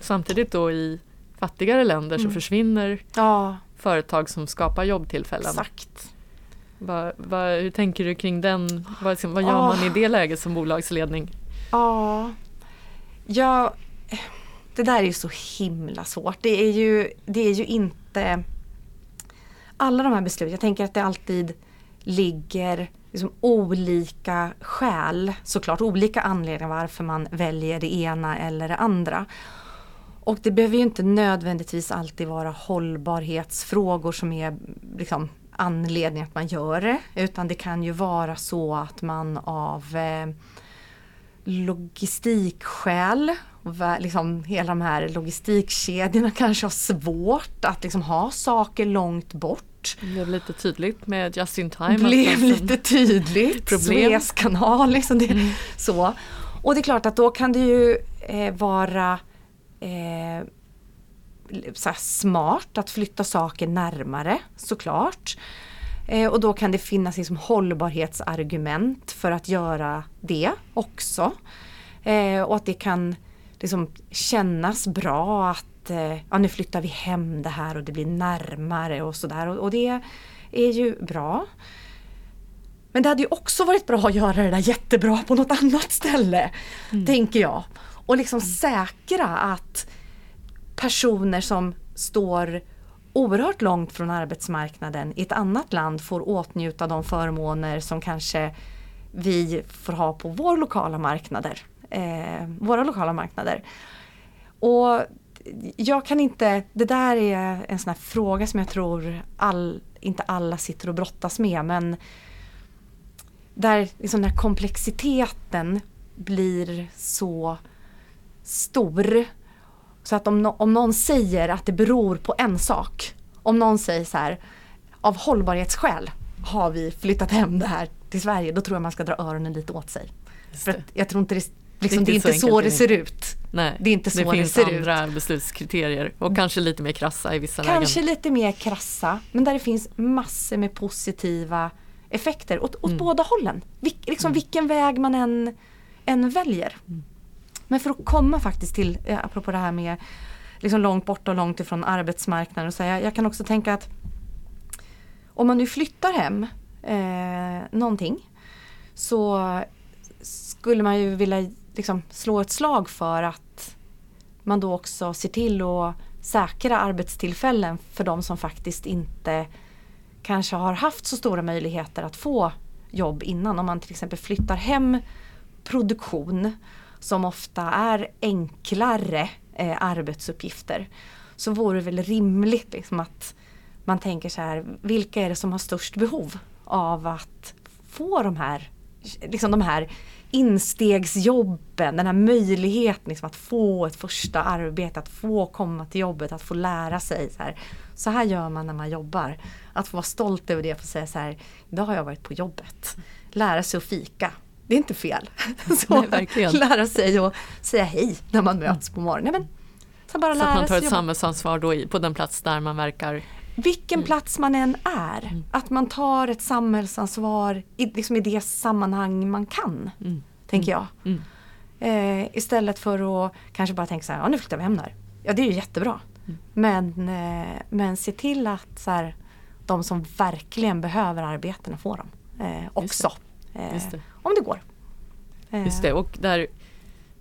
S2: Samtidigt då i fattigare länder så försvinner ja. Företag som skapar jobbtillfällen.
S3: Exakt.
S2: Va, va, hur tänker du kring den? Vad, liksom, vad gör oh. man i det läget som bolagsledning?
S3: Ja, jag det där är ju så himla svårt. Det är ju, det är ju inte alla de här besluten. Jag tänker att det alltid ligger liksom olika skäl, såklart olika anledningar varför man väljer det ena eller det andra. Och det behöver ju inte nödvändigtvis alltid vara hållbarhetsfrågor som är liksom anledning att man gör det utan det kan ju vara så att man av eh, logistikskäl liksom hela de här logistikkedjorna kanske har svårt att liksom ha saker långt bort.
S2: Det blev lite tydligt med Just in time.
S3: Blev lite tydligt. Suezkanal, liksom det, mm. så. Och det är klart att då kan det ju eh, vara eh, smart att flytta saker närmare såklart. Eh, och då kan det finnas liksom hållbarhetsargument för att göra det också. Eh, och att det kan liksom kännas bra att eh, ja, nu flyttar vi hem det här och det blir närmare och sådär. Och, och det är ju bra. Men det hade ju också varit bra att göra det där jättebra på något annat ställe, mm. tänker jag. Och liksom säkra att personer som står oerhört långt från arbetsmarknaden i ett annat land får åtnjuta de förmåner som kanske vi får ha på vår lokala marknader. Eh, våra lokala marknader. Och jag kan inte, det där är en sån här fråga som jag tror all, inte alla sitter och brottas med men där liksom den här komplexiteten blir så stor. Så att om, om någon säger att det beror på en sak. Om någon säger så här, av hållbarhetsskäl har vi flyttat hem det här till Sverige. Då tror jag man ska dra öronen lite åt sig. För att jag tror inte det, liksom, det är inte, det så, så det ser ut.
S2: Nej, det är inte så det, det finns ser andra ut. beslutskriterier och mm. kanske lite mer krassa i vissa
S3: kanske
S2: lägen.
S3: Kanske lite mer krassa men där det finns massor med positiva effekter åt, åt mm. båda hållen. Vil, liksom mm. Vilken väg man än, än väljer. Mm. Men för att komma faktiskt till, eh, apropå det här med liksom långt bort och långt ifrån arbetsmarknaden. Och så jag, jag kan också tänka att om man nu flyttar hem eh, någonting så skulle man ju vilja liksom slå ett slag för att man då också ser till att säkra arbetstillfällen för de som faktiskt inte kanske har haft så stora möjligheter att få jobb innan. Om man till exempel flyttar hem produktion som ofta är enklare eh, arbetsuppgifter så vore det väl rimligt liksom att man tänker så här, vilka är det som har störst behov av att få de här, liksom de här instegsjobben, den här möjligheten liksom att få ett första arbete, att få komma till jobbet, att få lära sig. Så här, så här gör man när man jobbar. Att få vara stolt över det och få säga så här, idag har jag varit på jobbet. Lära sig att fika, det är inte fel. Så, Nej, lära sig att säga hej när man möts på morgonen. Men,
S2: så bara så att man tar ett samhällsansvar då i, på den plats där man verkar
S3: vilken mm. plats man än är, mm. att man tar ett samhällsansvar i, liksom i det sammanhang man kan. Mm. Tänker jag. Mm. Mm. Eh, istället för att kanske bara tänka så här, ja nu flyttar vi hem där. Ja det är ju jättebra. Men, eh, men se till att så här, de som verkligen behöver arbetena får dem eh, också. Eh. Om det går.
S2: Just det, och där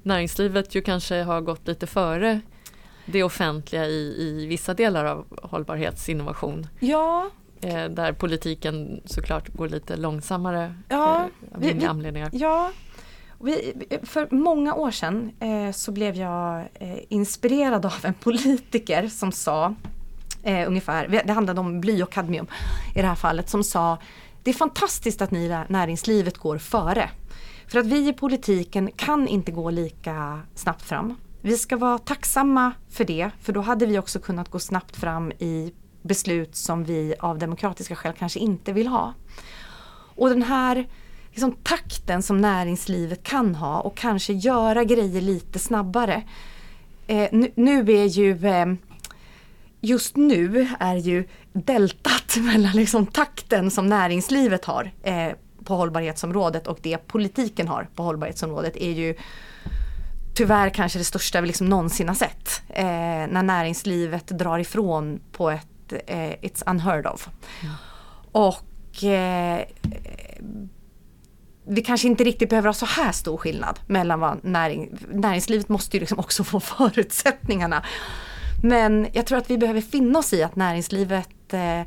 S2: näringslivet ju kanske har gått lite före det offentliga i, i vissa delar av hållbarhetsinnovation.
S3: Ja.
S2: Eh, där politiken såklart går lite långsammare ja, eh, av vi, vi, anledningar.
S3: Ja, vi, för många år sedan eh, så blev jag eh, inspirerad av en politiker som sa eh, ungefär, det handlade om bly och kadmium i det här fallet, som sa det är fantastiskt att ni i näringslivet går före. För att vi i politiken kan inte gå lika snabbt fram. Vi ska vara tacksamma för det, för då hade vi också kunnat gå snabbt fram i beslut som vi av demokratiska skäl kanske inte vill ha. Och den här liksom, takten som näringslivet kan ha och kanske göra grejer lite snabbare. Eh, nu, nu, är ju eh, Just nu är ju deltat mellan liksom takten som näringslivet har eh, på hållbarhetsområdet och det politiken har på hållbarhetsområdet är ju tyvärr kanske det största vi liksom någonsin har sett. Eh, när näringslivet drar ifrån på ett eh, It's unheard of. Mm. Och eh, vi kanske inte riktigt behöver ha så här stor skillnad mellan vad näring, näringslivet måste ju liksom också få förutsättningarna. Men jag tror att vi behöver finna oss i att näringslivet eh,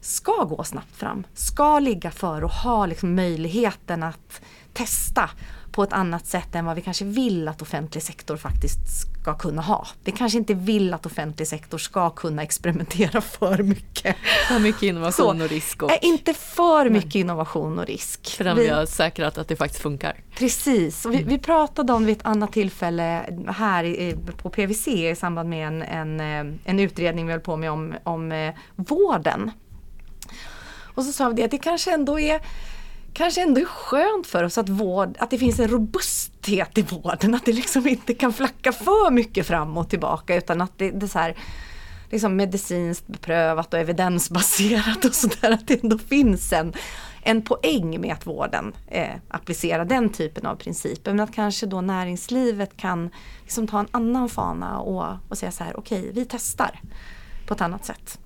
S3: ska gå snabbt fram, ska ligga för och ha liksom möjligheten att testa på ett annat sätt än vad vi kanske vill att offentlig sektor faktiskt ska kunna ha. Vi kanske inte vill att offentlig sektor ska kunna experimentera för mycket.
S2: För mycket innovation Så, och risk. Och...
S3: inte för mycket innovation och risk.
S2: Förrän vi, vi har säkrat att det faktiskt funkar.
S3: Precis, och vi, vi pratade om vid ett annat tillfälle här i, på PVC i samband med en, en, eh, en utredning vi höll på med om, om eh, vården. Och så sa vi det att det kanske ändå är kanske ändå är skönt för oss att, vård, att det finns en robusthet i vården. Att det liksom inte kan flacka för mycket fram och tillbaka utan att det, det är så här, liksom medicinskt beprövat och evidensbaserat och sådär. Att det ändå finns en, en poäng med att vården eh, applicerar den typen av principer. Men att kanske då näringslivet kan liksom ta en annan fana och, och säga så här, okej okay, vi testar på ett annat sätt.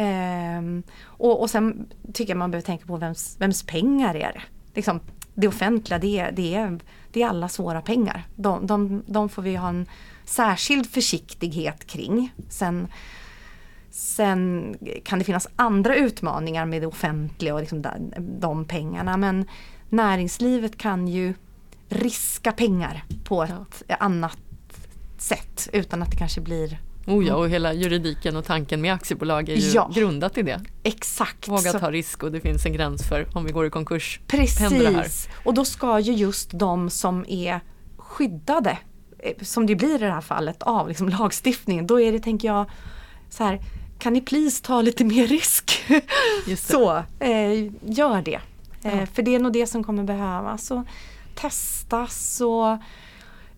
S3: Ehm, och, och sen tycker jag man behöver tänka på vems, vems pengar är det? Liksom, det offentliga det är, det är, det är alla svåra pengar. De, de, de får vi ha en särskild försiktighet kring. Sen, sen kan det finnas andra utmaningar med det offentliga och liksom de, de pengarna men näringslivet kan ju riska pengar på ett ja. annat sätt utan att det kanske blir
S2: Oh ja, och hela juridiken och tanken med aktiebolag är ju ja, grundat i det.
S3: Exakt.
S2: Våga ta risk och det finns en gräns för om vi går i konkurs.
S3: Precis, och då ska ju just de som är skyddade, eh, som det blir i det här fallet, av liksom lagstiftningen, då är det, tänker jag, så här, kan ni please ta lite mer risk? så, eh, gör det. Eh, För det är nog det som kommer behövas. Och testas och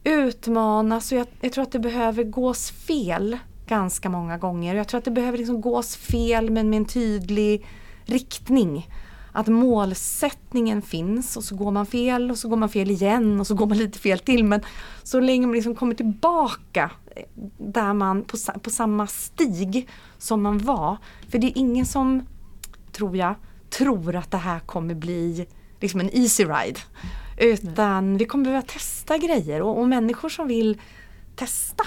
S3: utmanas och jag, jag, tror att det behöver gås fel ganska många gånger. Jag tror att det behöver liksom gås fel men med en tydlig riktning. Att målsättningen finns och så går man fel och så går man fel igen och så går man lite fel till. Men så länge man liksom kommer tillbaka eh, där man på, på samma stig som man var. För det är ingen som, tror jag, tror att det här kommer bli liksom en easy ride. Utan vi kommer behöva testa grejer och, och människor som vill testa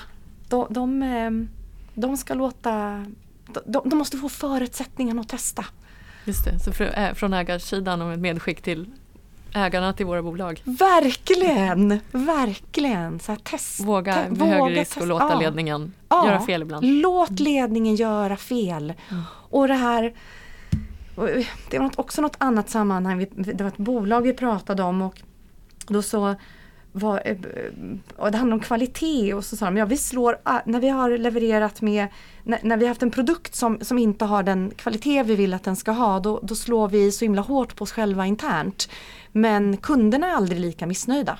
S3: de, de, ehm, de ska låta de, de, måste få förutsättningarna att testa.
S2: Just det, så från ägarsidan och ett medskick till ägarna till våra bolag.
S3: Verkligen, verkligen. Så här, test,
S2: våga med våga högre risk och låta ledningen
S3: ja.
S2: göra fel ibland.
S3: Låt ledningen göra fel. Mm. Och det här Eh, det var också något annat sammanhang, det var ett bolag vi pratade om och då så var, eh, eh, och det handlade om kvalitet och så sa de, ja vi slår, när vi har levererat med, när, när vi har haft en produkt som, som inte har den kvalitet vi vill att den ska ha, då, då slår vi så himla hårt på oss själva internt. Men kunderna är aldrig lika missnöjda.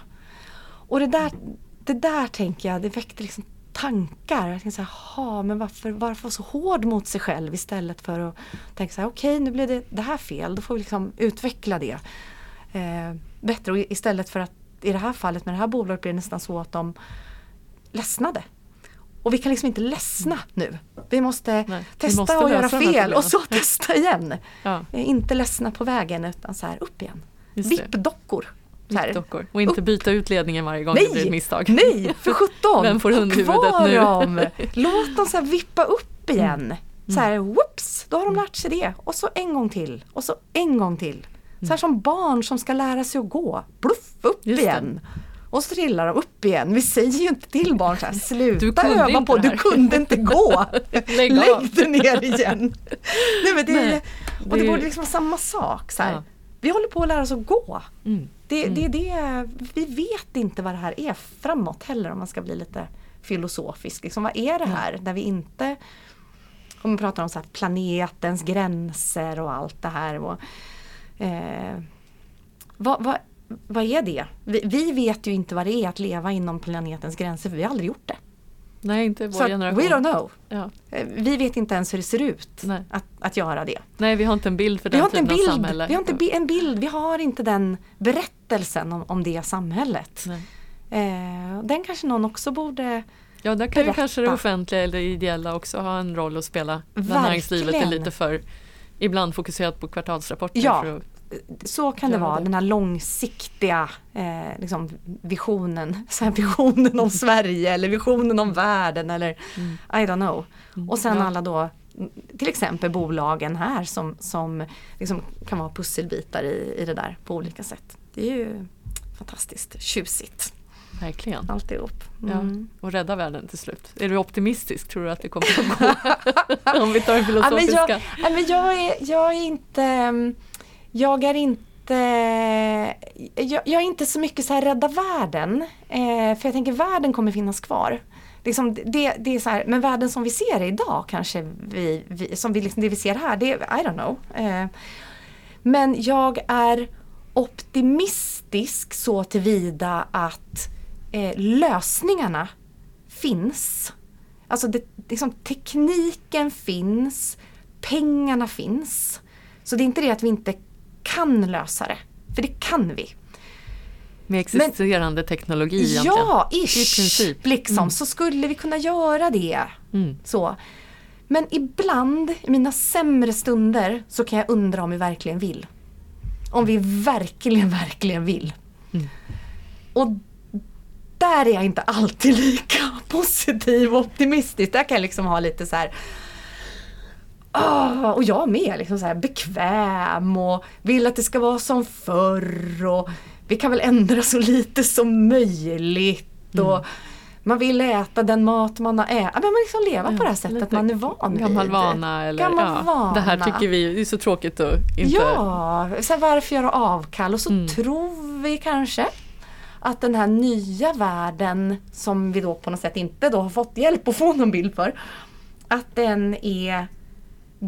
S3: Och det där, det där tänker jag, det väckte liksom tankar. Jag tänkte så här, men varför, varför vara så hård mot sig själv istället för att tänka så här, okej okay, nu blev det, det här fel, då får vi liksom utveckla det eh, bättre. Och istället för att i det här fallet med det här bolaget blir det nästan så att de ledsnade. Och vi kan liksom inte ledsna nu. Vi måste Nej, testa vi måste och göra fel och så testa igen. Ja. Inte ledsna på vägen utan så här upp igen. Vippdockor.
S2: Dockor. Och inte byta ut ledningen varje gång nej, det blir ett misstag.
S3: Nej, för sjutton!
S2: Vem får hundhuvudet nu?
S3: Dem. Låt dem så vippa upp igen. Mm. Så här, whoops, då har de lärt sig det. Och så en gång till. Och så en gång till. Så här som barn som ska lära sig att gå. Bluff, upp Just igen. Det. Och så trillar de upp igen. Vi säger ju inte till barn så här, sluta öva på, du kunde inte gå. Lägg, Lägg dig ner igen. Nej, men det, det, och det borde liksom vara samma sak. Så ja. Vi håller på att lära oss att gå. Mm. Det, mm. det, det, vi vet inte vad det här är framåt heller om man ska bli lite filosofisk. Liksom, vad är det här när vi inte om man pratar om så planetens gränser och allt det här. Och, Eh, vad, vad, vad är det? Vi, vi, vet ju inte vad det är att leva inom planetens gränser för vi har aldrig gjort det.
S2: Nej, inte vår Så generation.
S3: We don't know. Ja. Eh, vi vet inte ens hur det ser ut att, att göra det.
S2: Nej, vi har inte en bild för den typen av samhälle.
S3: Vi har inte en bild, vi har inte den berättelsen om, om det samhället. Eh, den kanske någon också borde
S2: Ja, där kan ju kanske det offentliga eller det ideella också ha en roll att spela. Verkligen. När näringslivet är lite för ibland fokuserat på kvartalsrapporter.
S3: Ja, så kan det vara, det. den här långsiktiga eh, liksom visionen. Så visionen om Sverige eller visionen om världen eller mm. I don't know. Mm. Och sen ja. alla då till exempel bolagen här som, som liksom kan vara pusselbitar i, i det där på olika sätt. Det är ju fantastiskt tjusigt.
S2: Verkligen.
S3: Alltihop.
S2: Mm. Ja, och rädda världen till slut. Är du optimistisk? Tror du att det kommer att gå? Om vi tar den filosofiska.
S3: Ja, men jag, men jag, är, jag är inte... Jag är inte... Jag, jag, är inte så mycket så här rädda världen. Eh, för jag tänker världen kommer finnas kvar. Liksom det, det är så här, men världen som vi ser idag kanske vi, vi som vi, liksom, det vi ser här, det I don't know. Eh, men jag är optimistisk så tillvida att eh, lösningarna finns. Alltså det, liksom, tekniken finns, pengarna finns. Så det är inte det att vi inte kan lösa det, för det kan vi.
S2: Med existerande Men, teknologi egentligen?
S3: Ja, ish, I princip. liksom, mm. så skulle vi kunna göra det. Mm. Så. Men ibland, i mina sämre stunder, så kan jag undra om vi verkligen vill. Om vi verkligen, verkligen vill. Mm. Och där är jag inte alltid lika positiv och optimistisk. Där kan jag liksom ha lite så här Oh, och jag med, liksom så här bekväm och vill att det ska vara som förr och vi kan väl ändra så lite som möjligt. Mm. Och man vill äta den mat man har ätit. Man liksom leva ja, på det här sättet man är van vid.
S2: Gammal vana. Eller,
S3: Gammal ja, vana.
S2: Det här tycker vi är så tråkigt att inte...
S3: Ja, så varför göra avkall? Och så mm. tror vi kanske att den här nya världen som vi då på något sätt inte då har fått hjälp att få någon bild för. Att den är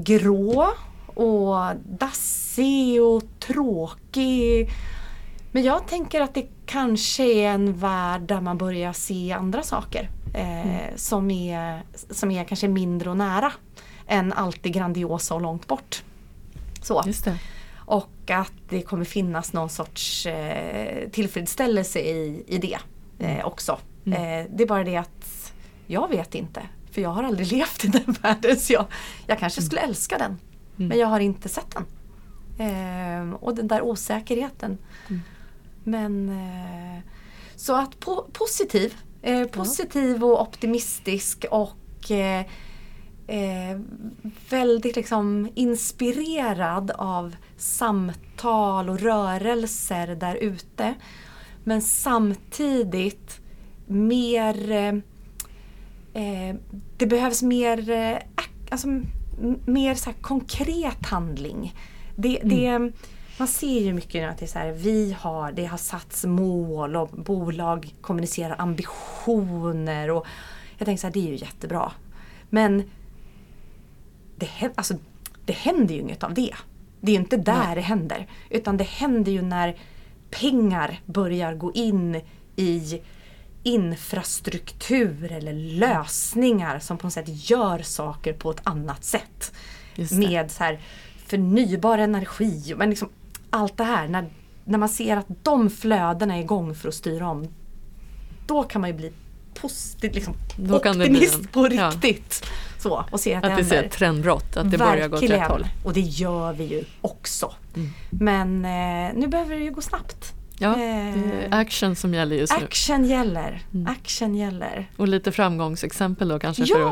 S3: grå och dassig och tråkig. Men jag tänker att det kanske är en värld där man börjar se andra saker. Eh, mm. som, är, som är kanske mindre och nära än alltid grandiosa och långt bort. Så. Och att det kommer finnas någon sorts eh, tillfredsställelse i, i det eh, också. Mm. Eh, det är bara det att jag vet inte. För jag har aldrig levt i den världen. Så jag, jag kanske skulle mm. älska den. Mm. Men jag har inte sett den. Eh, och den där osäkerheten. Mm. Men eh, så att po positiv. Eh, positiv och optimistisk och eh, eh, väldigt liksom inspirerad av samtal och rörelser där ute. Men samtidigt mer eh, det behövs mer, eh, alltså, mer så konkret handling. Det, mm. det, man ser ju mycket nu att det är så här, vi har, det har satts mål och bolag kommunicerar ambitioner. Och jag tänker så här, det är ju jättebra. Men det, alltså, det händer ju inget av det. Det är ju inte där Nej. det händer. Utan det händer ju när pengar börjar gå in i infrastruktur eller lösningar som på något sätt gör saker på ett annat sätt. Med så här förnybar energi. Men liksom allt det här. När, när man ser att de flödena är igång för att styra om. Då kan man ju bli positiv, liksom, då optimist på riktigt. Ja. Så, och se att,
S2: att det, det ser ett trendbrott, att det Verkligen. börjar gå åt rätt håll.
S3: Och det gör vi ju också. Mm. Men eh, nu behöver det ju gå snabbt.
S2: Ja, det är eh, action som gäller just
S3: nu. Action gäller. Mm. Action gäller.
S2: Och lite framgångsexempel då kanske ja. för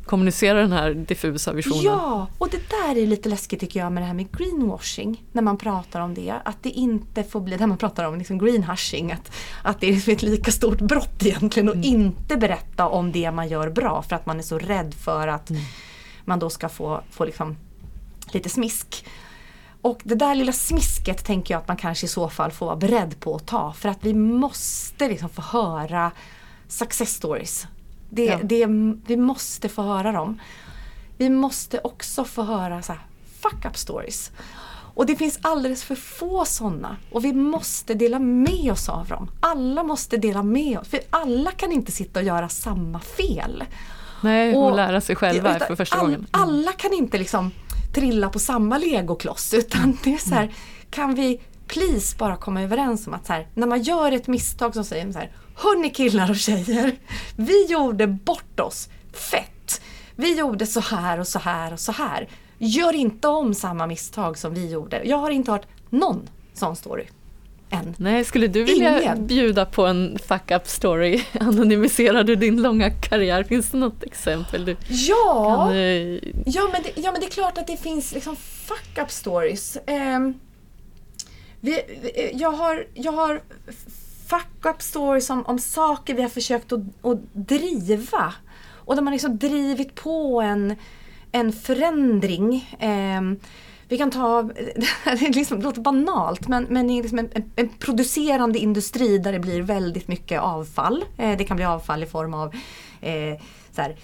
S2: att kommunicera den här diffusa visionen.
S3: Ja, och det där är lite läskigt tycker jag med det här med greenwashing. När man pratar om det. Att det inte får bli, när man pratar om liksom greenhushing. Att, att det är ett lika stort brott egentligen att mm. inte berätta om det man gör bra. För att man är så rädd för att mm. man då ska få, få liksom lite smisk. Och det där lilla smisket tänker jag att man kanske i så fall får vara beredd på att ta. För att vi måste liksom få höra success stories. Det, ja. det, vi måste få höra dem. Vi måste också få höra så här, fuck up stories. Och det finns alldeles för få sådana. Och vi måste dela med oss av dem. Alla måste dela med oss. För alla kan inte sitta och göra samma fel.
S2: Nej, och, och lära sig själva för första
S3: all,
S2: gången. Mm.
S3: Alla kan inte liksom trilla på samma legokloss utan det är så här, kan vi please bara komma överens om att så här, när man gör ett misstag så säger man så här, Hörni killar och tjejer, vi gjorde bort oss fett. Vi gjorde så här och så här och så här. Gör inte om samma misstag som vi gjorde. Jag har inte hört någon sån story än.
S2: Nej, skulle du vilja Ingen. bjuda på en fuck up story? Anonymiserar du din långa karriär? Finns det något exempel du
S3: ja, kan, uh... ja, men det, ja, men det är klart att det finns liksom fuck up stories. Um, vi, jag, har, jag har fuck-up stories om, om saker vi har försökt att, att driva. Och de har liksom drivit på en, en förändring. Eh, vi kan ta, det liksom, låter banalt, men, men liksom en, en, producerande industri där det blir väldigt mycket avfall. Eh, det kan bli avfall i form av eh, så här,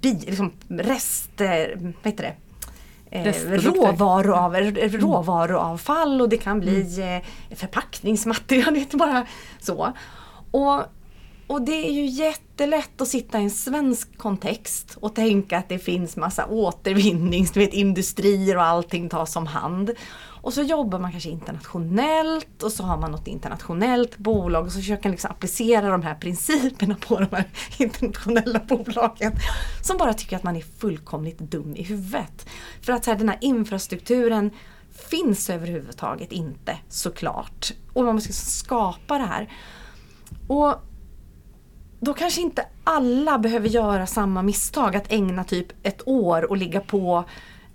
S3: bi, liksom rester, vad heter det? Eh, råvaruav, råvaruavfall och det kan bli mm. eh, förpackningsmaterial. Det är bara så. Och och det är ju jättelätt att sitta i en svensk kontext och tänka att det finns massa återvinnings, du vet, industrier och allting tas om hand. Och så jobbar man kanske internationellt och så har man något internationellt bolag och så försöker man liksom applicera de här principerna på de här internationella bolagen. Som bara tycker att man är fullkomligt dum i huvudet. För att så här, den här infrastrukturen finns överhuvudtaget inte såklart. Och man måste liksom skapa det här. Och då kanske inte alla behöver göra samma misstag att ägna typ ett år och ligga på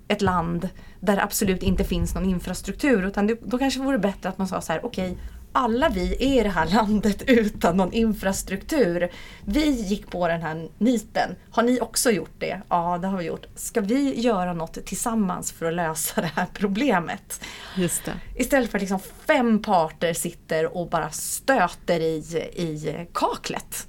S3: ett land där det absolut inte finns någon infrastruktur. Utan det, då kanske vore bättre att man sa så här, okej, okay, alla vi är i det här landet utan någon infrastruktur. Vi gick på den här niten. Har ni också gjort det? Ja, det har vi gjort. Ska vi göra något tillsammans för att lösa det här problemet?
S2: Just det.
S3: Istället för att liksom fem parter sitter och bara stöter i, i kaklet.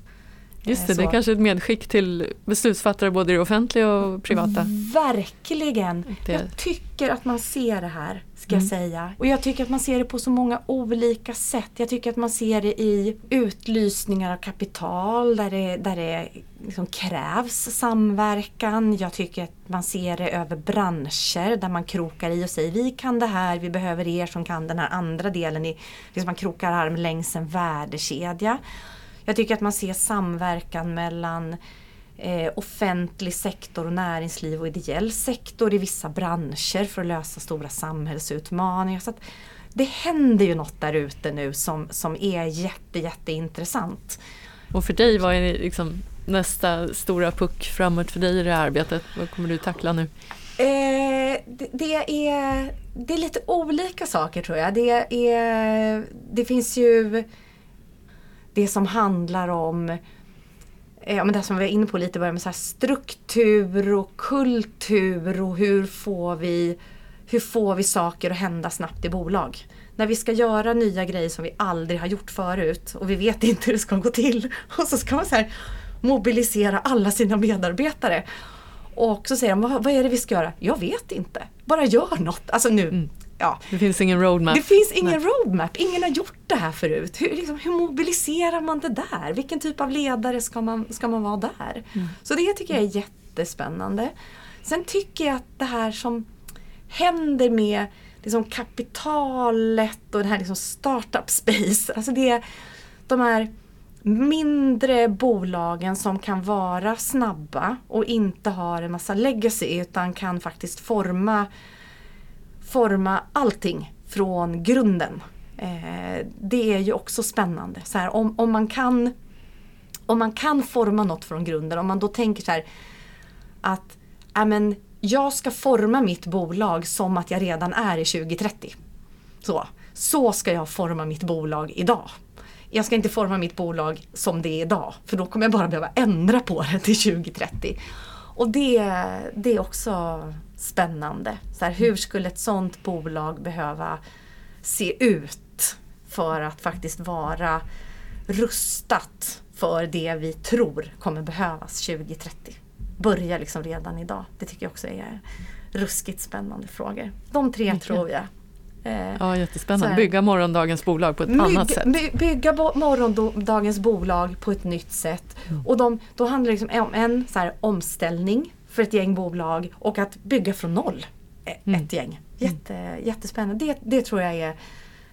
S2: Just det, så. det är kanske ett medskick till beslutsfattare både i det offentliga och privata.
S3: Verkligen! Det. Jag tycker att man ser det här, ska mm. jag säga. Och jag tycker att man ser det på så många olika sätt. Jag tycker att man ser det i utlysningar av kapital där det, där det liksom krävs samverkan. Jag tycker att man ser det över branscher där man krokar i och säger vi kan det här, vi behöver er som kan den här andra delen. I, liksom man krokar arm längs en värdekedja. Jag tycker att man ser samverkan mellan eh, offentlig sektor och näringsliv och ideell sektor i vissa branscher för att lösa stora samhällsutmaningar. Så det händer ju något där ute nu som, som är jätte, jätteintressant.
S2: Och för dig, vad är liksom nästa stora puck framåt för dig i det här arbetet? Vad kommer du tackla nu?
S3: Eh, det, det, är, det är lite olika saker tror jag. Det, är, det finns ju det som handlar om eh, ja, men det som vi var inne på lite början med så struktur och kultur och hur får, vi, hur får vi saker att hända snabbt i bolag. När vi ska göra nya grejer som vi aldrig har gjort förut och vi vet inte hur det ska gå till. Och så ska man så här mobilisera alla sina medarbetare. Och så säger de, vad, vad är det vi ska göra? Jag vet inte. Bara gör något. Alltså nu, mm
S2: ja. Det finns ingen roadmap.
S3: Det finns ingen Nej. roadmap. Ingen har gjort det här förut. Hur, liksom, hur, mobiliserar man det där? Vilken typ av ledare ska man, ska man vara där? Mm. Så det tycker jag är jättespännande. Sen tycker jag att det här som händer med liksom kapitalet och det här liksom startup space. Alltså det är de här mindre bolagen som kan vara snabba och inte har en massa legacy utan kan faktiskt forma forma allting från grunden. Eh, det är ju också spännande. Så här, om, om, man kan, om man kan forma något från grunden, om man då tänker så här att äh, jag ska forma mitt bolag som att jag redan är i 2030. Så, så ska jag forma mitt bolag idag. Jag ska inte forma mitt bolag som det är idag för då kommer jag bara behöva ändra på det till 2030. Och det, det är också spännande. Så här, hur skulle ett sånt bolag behöva se ut för att faktiskt vara rustat för det vi tror kommer behövas 2030. Börja liksom redan idag. Det tycker jag också är ruskigt spännande frågor. De tre Mycket. tror jag.
S2: Eh, ja, jättespännande. Bygga morgondagens bolag på ett bygga, annat sätt.
S3: Bygga bo morgondagens bolag på ett nytt sätt. Mm. Och de, då handlar det liksom om en så här, omställning för ett gäng bolag och att bygga från noll e- mm. ett gäng. Jätte, mm. Jättespännande. Det, det tror jag är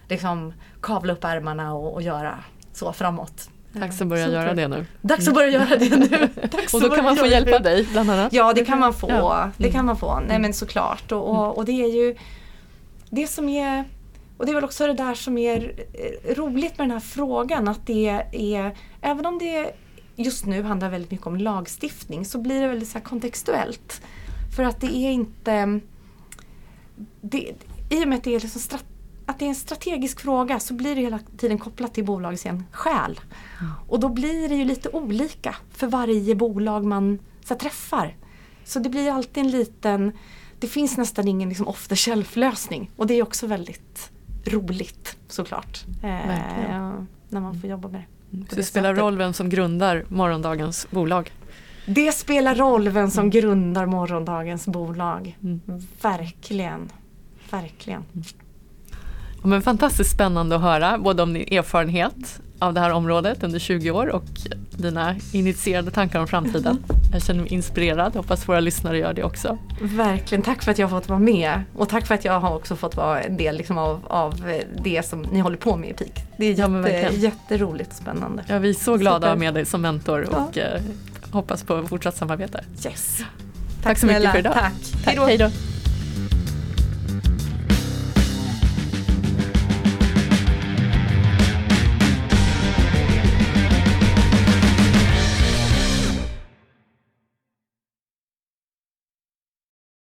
S3: liksom kavla upp ärmarna och, och göra så framåt.
S2: Dags att börja så göra det nu.
S3: Dags att börja göra det nu.
S2: Dags och då kan man få hjälp av dig bland annat.
S3: Ja det kan man få. Ja. Det kan man få. Nej men såklart. Och, och, och, det är ju det som är och det är väl också det där som är roligt med den här frågan att det är, även om det just nu handlar väldigt mycket om lagstiftning så blir det väldigt så kontextuellt. För att det är inte... Det, I och med att det är liksom att det är en strategisk fråga så blir det hela tiden kopplat till bolagets själ. Mm. Och då blir det ju lite olika för varje bolag man så träffar. Så det blir alltid en liten, det finns nästan ingen liksom off the shelf lösning och det är också väldigt roligt såklart. Eh, när man får jobba med det.
S2: Mm. Så det spelar roll vem som grundar morgondagens bolag?
S3: Det spelar roll vem som mm. grundar morgondagens bolag. Mm. Verkligen. Verkligen.
S2: Men fantastiskt spännande att höra både om din erfarenhet av det här området under 20 år och dina initierade tankar om framtiden. Jag känner mig inspirerad, hoppas våra lyssnare gör det också.
S3: Verkligen, tack för att jag har fått vara med och tack för att jag har också fått vara en del liksom av, av det som ni håller på med i PIK. Det är jätte, ja, jätteroligt och spännande.
S2: Ja, vi är så glada att ha med dig som mentor och ja. eh, hoppas på fortsatt samarbete.
S3: Yes.
S2: Tack, tack så mycket för idag.
S3: Tack.
S2: Hej då.